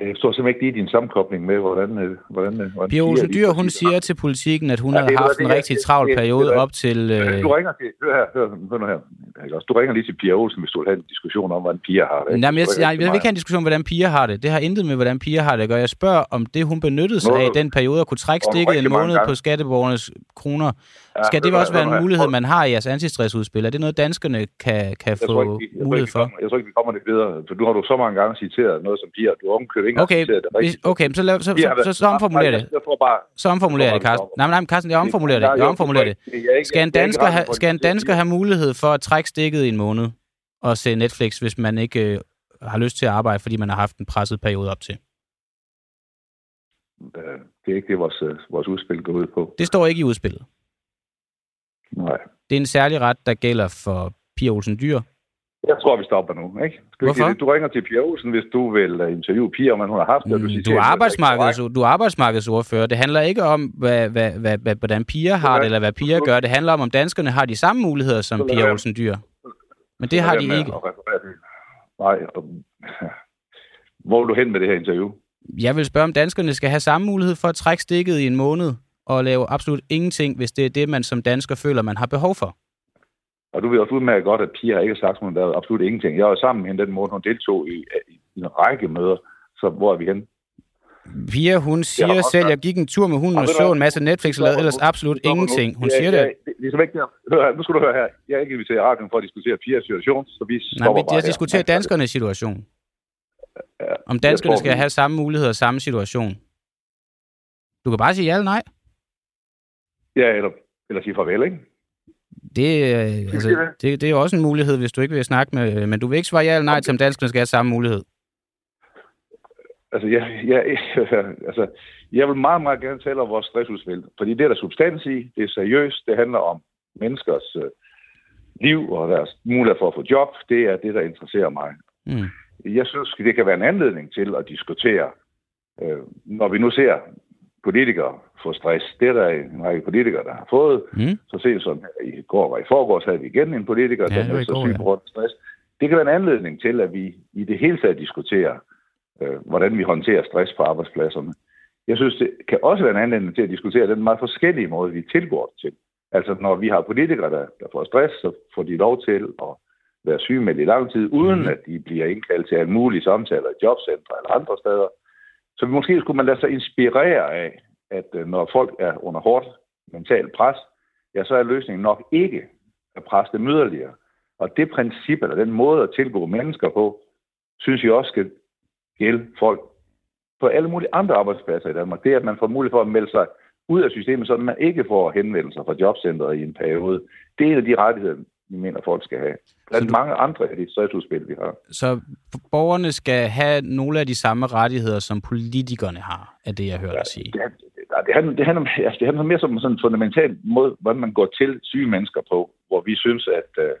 Jeg står simpelthen ikke lige i din sammenkobling med, hvordan... Øh, hvordan, øh, hvordan Pia Olsen Dyr, hun siger til politikken, at hun ja, havde haft en rigtig travl periode op til... Øh... Du ringer til... Hør her, hør, hør nu her. Du ringer lige til Pia Olsen, hvis du vil have en diskussion om, hvordan piger har det. Ikke? Nej, men jeg, jeg, jeg vil ikke have en diskussion om, hvordan piger har det. Det har intet med, hvordan piger har det at gøre. Jeg spørger, om det, hun benyttede sig Nå, af i den periode, at kunne trække stikket en måned på skatteborgernes kroner. Ja, Skal det hør også være en mulighed, man har i jeres antistressudspil? Er det noget, danskerne kan, kan Jeg få ikke, jeg, mulighed for? kommer, jeg tror ikke, vi kommer det videre, for nu har du så mange gange citeret noget som piger. Du har omkøbt ikke Okay, citeret det rigtigt. okay så, lav, så, så, så, så omformuler det. Jeg, tror bare... Så omformulerer jeg det, Carsten. Nej, nej, Carsten, jeg omformulerer det. Jeg omformulerer det. Skal en er dansker have, skal en det. dansker have mulighed for at trække stikket i en måned og se Netflix, hvis man ikke øh, har lyst til at arbejde, fordi man har haft en presset periode op til? Øh, Det er ikke det, vores, øh, vores udspil går ud på. Det står ikke i udspillet. Nej. Det er en særlig ret, der gælder for Pia Olsen Dyr. Jeg tror, vi stopper nu, ikke? Skal Hvorfor? det? Du ringer til Pia Olsen, hvis du vil uh, interviewe Pia, om hun har haft det. og Mm, siger, Du er, arbejdsmarkeds, du er arbejdsmarkedsordfører. Det handler ikke om, hvad, hvad, hvad, hvad, hvordan piger har det, eller hvad piger gør. Det handler om, om danskerne har de samme muligheder som Pia. Olsen Dyr. Men det har de ikke. Nej. Hvor vil du hen med det her interview? Jeg vil spørge, om danskerne skal have samme mulighed for at trække stikket i en måned og lave absolut ingenting, hvis det er det, man som dansker føler, man har behov for. Og du ved også udmærket godt, at Pia ikke har sagt, at hun lavede absolut ingenting. Jeg var sammen med hende den måned, hun deltog i, i en række møder. Så hvor er vi henne? Pia, hun siger også selv, sagt- jeg gik en tur med hunden Og så en masse Netflix og lavede ellers absolut ingenting. Hun siger det. Det, er. Hør her, nu skal du høre her. Jeg er ikke inviteret i radioen for at diskutere Pias situation, så vi Nej, men bare jeg diskuterer danskernes situation. Om danskerne skal vi- have samme muligheder og samme situation. Du kan bare sige ja eller nej. Ja, eller, eller sige farvel, ikke? Det, øh, altså, det, det er også en mulighed, hvis du ikke vil snakke med... Men du vil ikke svare ja eller nej til, om danskerne skal have samme mulighed. Altså, jeg, jeg, altså, jeg vil meget, meget gerne tale om vores stressudspil, fordi det er der substans i, det er seriøst, det handler om menneskers øh, liv og deres mulighed for at få job. Det er det, der interesserer mig. Mm. Jeg synes, det kan være en anledning til at diskutere, øh, når vi nu ser politikere få stress. Det er der en række politikere, der har fået. Mm. Så sent som i går var i forgårs, havde vi igen en politiker, Ja, der var er så syg på grund af stress. Det kan være en anledning til, at vi i det hele taget diskuterer, øh, hvordan vi håndterer stress på arbejdspladserne. Jeg synes, det kan også være en anledning til at diskutere den meget forskellige måde, vi tilgår det til. Altså, når vi har politikere, der, der får stress, så får de lov til at være sygemeldt i lang tid, uden Mhm. at de bliver indkaldt til en mulig samtaler i jobcentre eller andre steder. Så måske skulle man lade sig inspirere af, at øh, når folk er under hårdt mentalt pres, ja, så er løsningen nok ikke at presse dem yderligere. Og det princip, eller den måde at tilgå mennesker på, synes jeg også skal gælde folk på alle mulige andre arbejdspladser i Danmark. Det er, at man får mulighed for at melde sig ud af systemet, så man ikke får henvendelser fra jobcentret i en periode. Det er en af de rettigheder, vi mener, folk skal have. Blandt mange andre af de stressudspil, vi har. Så borgerne skal have nogle af de samme rettigheder, som politikerne har, er det, jeg hørte dig sige. Det, Nej, det handler, det, handler, altså, det handler mere som sådan en fundamental måde, hvordan man går til syge mennesker på, hvor vi synes, at øh,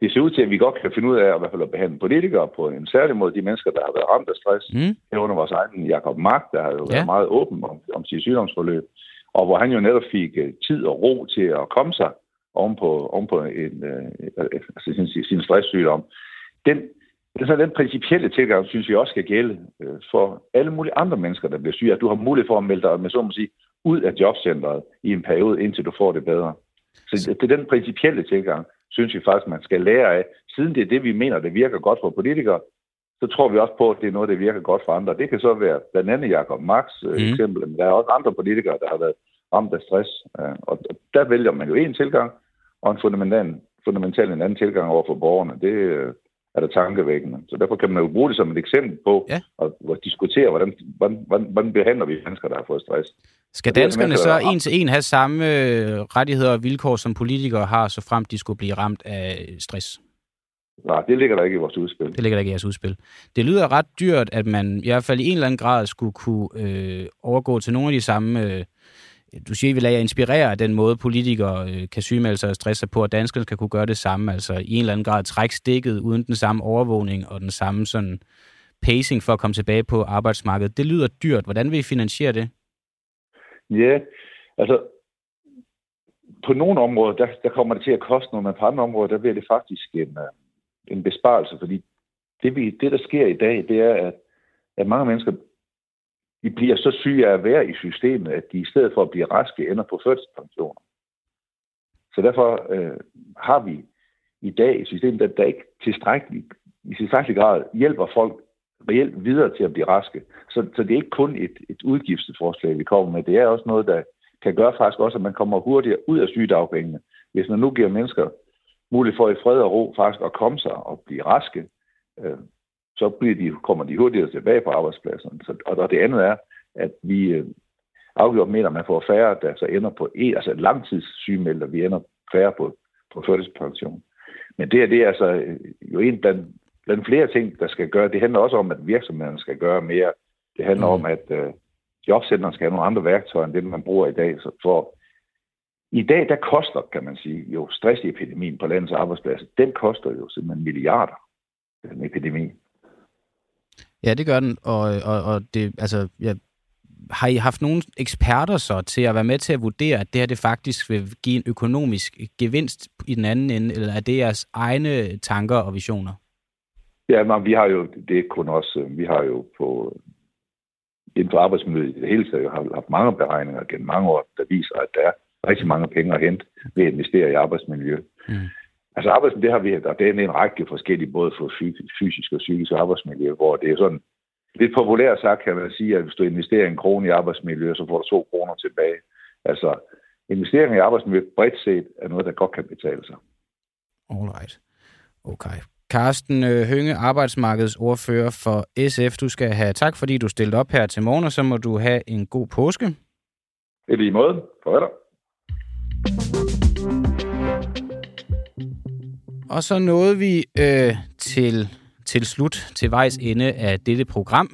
det ser ud til, at vi godt kan finde ud af at, i hvert fald at behandle politikere på en særlig måde, de mennesker, der har været ramt af stress. Mm. Herunder vores egen Jacob Mark, der har jo Ja. været meget åben om, om sit sygdomsforløb, og hvor han jo netop fik øh, tid og ro til at komme sig ovenpå, ovenpå en, øh, øh, altså sin, sin stresssygdom. Den, så den principielle tilgang, synes jeg også skal gælde øh, for alle mulige andre mennesker, der bliver syge, at du har mulighed for at melde dig, med så må sige, ud af jobcentret i en periode, indtil du får det bedre. Så det, er den principielle tilgang, synes jeg faktisk, man skal lære af. Siden det er det, vi mener, det virker godt for politikere, så tror vi også på, at det er noget, der virker godt for andre. Det kan så være blandt andet Jacob Marks øh, Mm. eksempel, men der er også andre politikere, der har været ramt af stress. Øh, og der vælger man jo en tilgang, og en fundamental, fundamental en anden tilgang over for borgerne. Det øh, er der tankevækkende. Så derfor kan man jo bruge det som et eksempel på Ja. at, at diskutere, hvordan, hvordan, hvordan, hvordan behandler vi mennesker, der har fået stress. Skal er danskerne så er en til en have samme øh, rettigheder og vilkår, som politikere har, så frem de skulle blive ramt af stress? Nej, det ligger der ikke i vores udspil. Det ligger der ikke i jeres udspil. Det lyder ret dyrt, at man i hvert fald i en eller anden grad skulle kunne øh, overgå til nogle af de samme... Øh, du siger, at vi lader inspirere af den måde, politikere øh, kan sygemelde sig og stresse sig på, at danskerne skal kunne gøre det samme. Altså i en eller anden grad trække stikket uden den samme overvågning og den samme sådan pacing for at komme tilbage på arbejdsmarkedet. Det lyder dyrt. Hvordan vil I finansiere det? Ja, altså på nogle områder, der, der kommer det til at koste noget, men på andre områder, der bliver det faktisk en, øh, en besparelse, fordi det, vi, det, der sker i dag, det er, at, at mange mennesker de bliver så syge af at være i systemet, at de i stedet for at blive raske, ender på førtidspensioner. Så derfor øh, har vi i dag et system, der, der ikke tilstrækkeligt, i tilstrækkelig grad hjælper folk reelt videre til at blive raske. Så, så det er ikke kun et, et udgiftsforslag, vi kommer med. Det er også noget, der kan gøre faktisk også, at man kommer hurtigere ud af sygedagpengene. Hvis man nu giver mennesker mulighed for i fred og ro faktisk at komme sig og blive raske, øh, så bliver de, kommer de hurtigere tilbage på arbejdspladsen. Så, og, og det andet er, at vi øh, afgjort mener, at man får færre, der så ender på en, altså langtidssygemeldte, vi ender færre på, på førtidspension. Men det, er, det er altså øh, jo en blandt, blandt flere ting, der skal gøre. Det handler også om, at virksomhederne skal gøre mere. Det handler mm. om, at øh, jobcenterne skal have nogle andre værktøjer, end det, man bruger i dag. Så for i dag, der koster, kan man sige, jo stressepidemien på landets arbejdspladser, den koster jo simpelthen milliarder, den epidemi. Ja, det gør den, og, og, og det, altså, ja, har I haft nogle eksperter så til at være med til at vurdere, at det her det faktisk vil give en økonomisk gevinst i den anden ende, eller er det jeres egne tanker og visioner? Ja, men vi har jo, det er kun også, vi har jo på inden for arbejdsmiljøet i det hele taget har haft mange beregninger gennem mange år, der viser, at der er rigtig mange penge at hente ved at investere i arbejdsmiljø. Mm. Altså arbejdsmiljø, det har vi, og det er en række forskellige, både for fysisk og psykisk arbejdsmiljø, hvor det er sådan, lidt populært sagt kan man sige, at hvis du investerer en krone i arbejdsmiljø, så får du to kroner tilbage. Altså, investering i arbejdsmiljø bredt set er noget, der godt kan betale sig. Alright. Okay. Carsten øh, Hønge, arbejdsmarkedsordfører for SF. Du skal have tak, fordi du stillede op her til morgen, og så må du have en god påske. I lige måde. Farvel. Og så nåede vi øh, til, til slut, til vejs ende af dette program.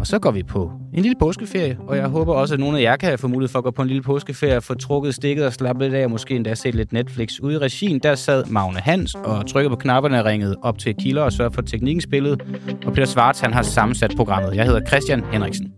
Og så går vi på en lille påskeferie, og jeg håber også, at nogle af jer kan få mulighed for at gå på en lille påskeferie, få trukket stikket og slappe lidt af, og måske endda se lidt Netflix. Ude i regien, der sad Magne Hans og trykkede på knapperne og ringede op til kilder og sørgede for teknikken spillet. Og Peter Svarts, han har sammensat programmet. Jeg hedder Christian Henriksen.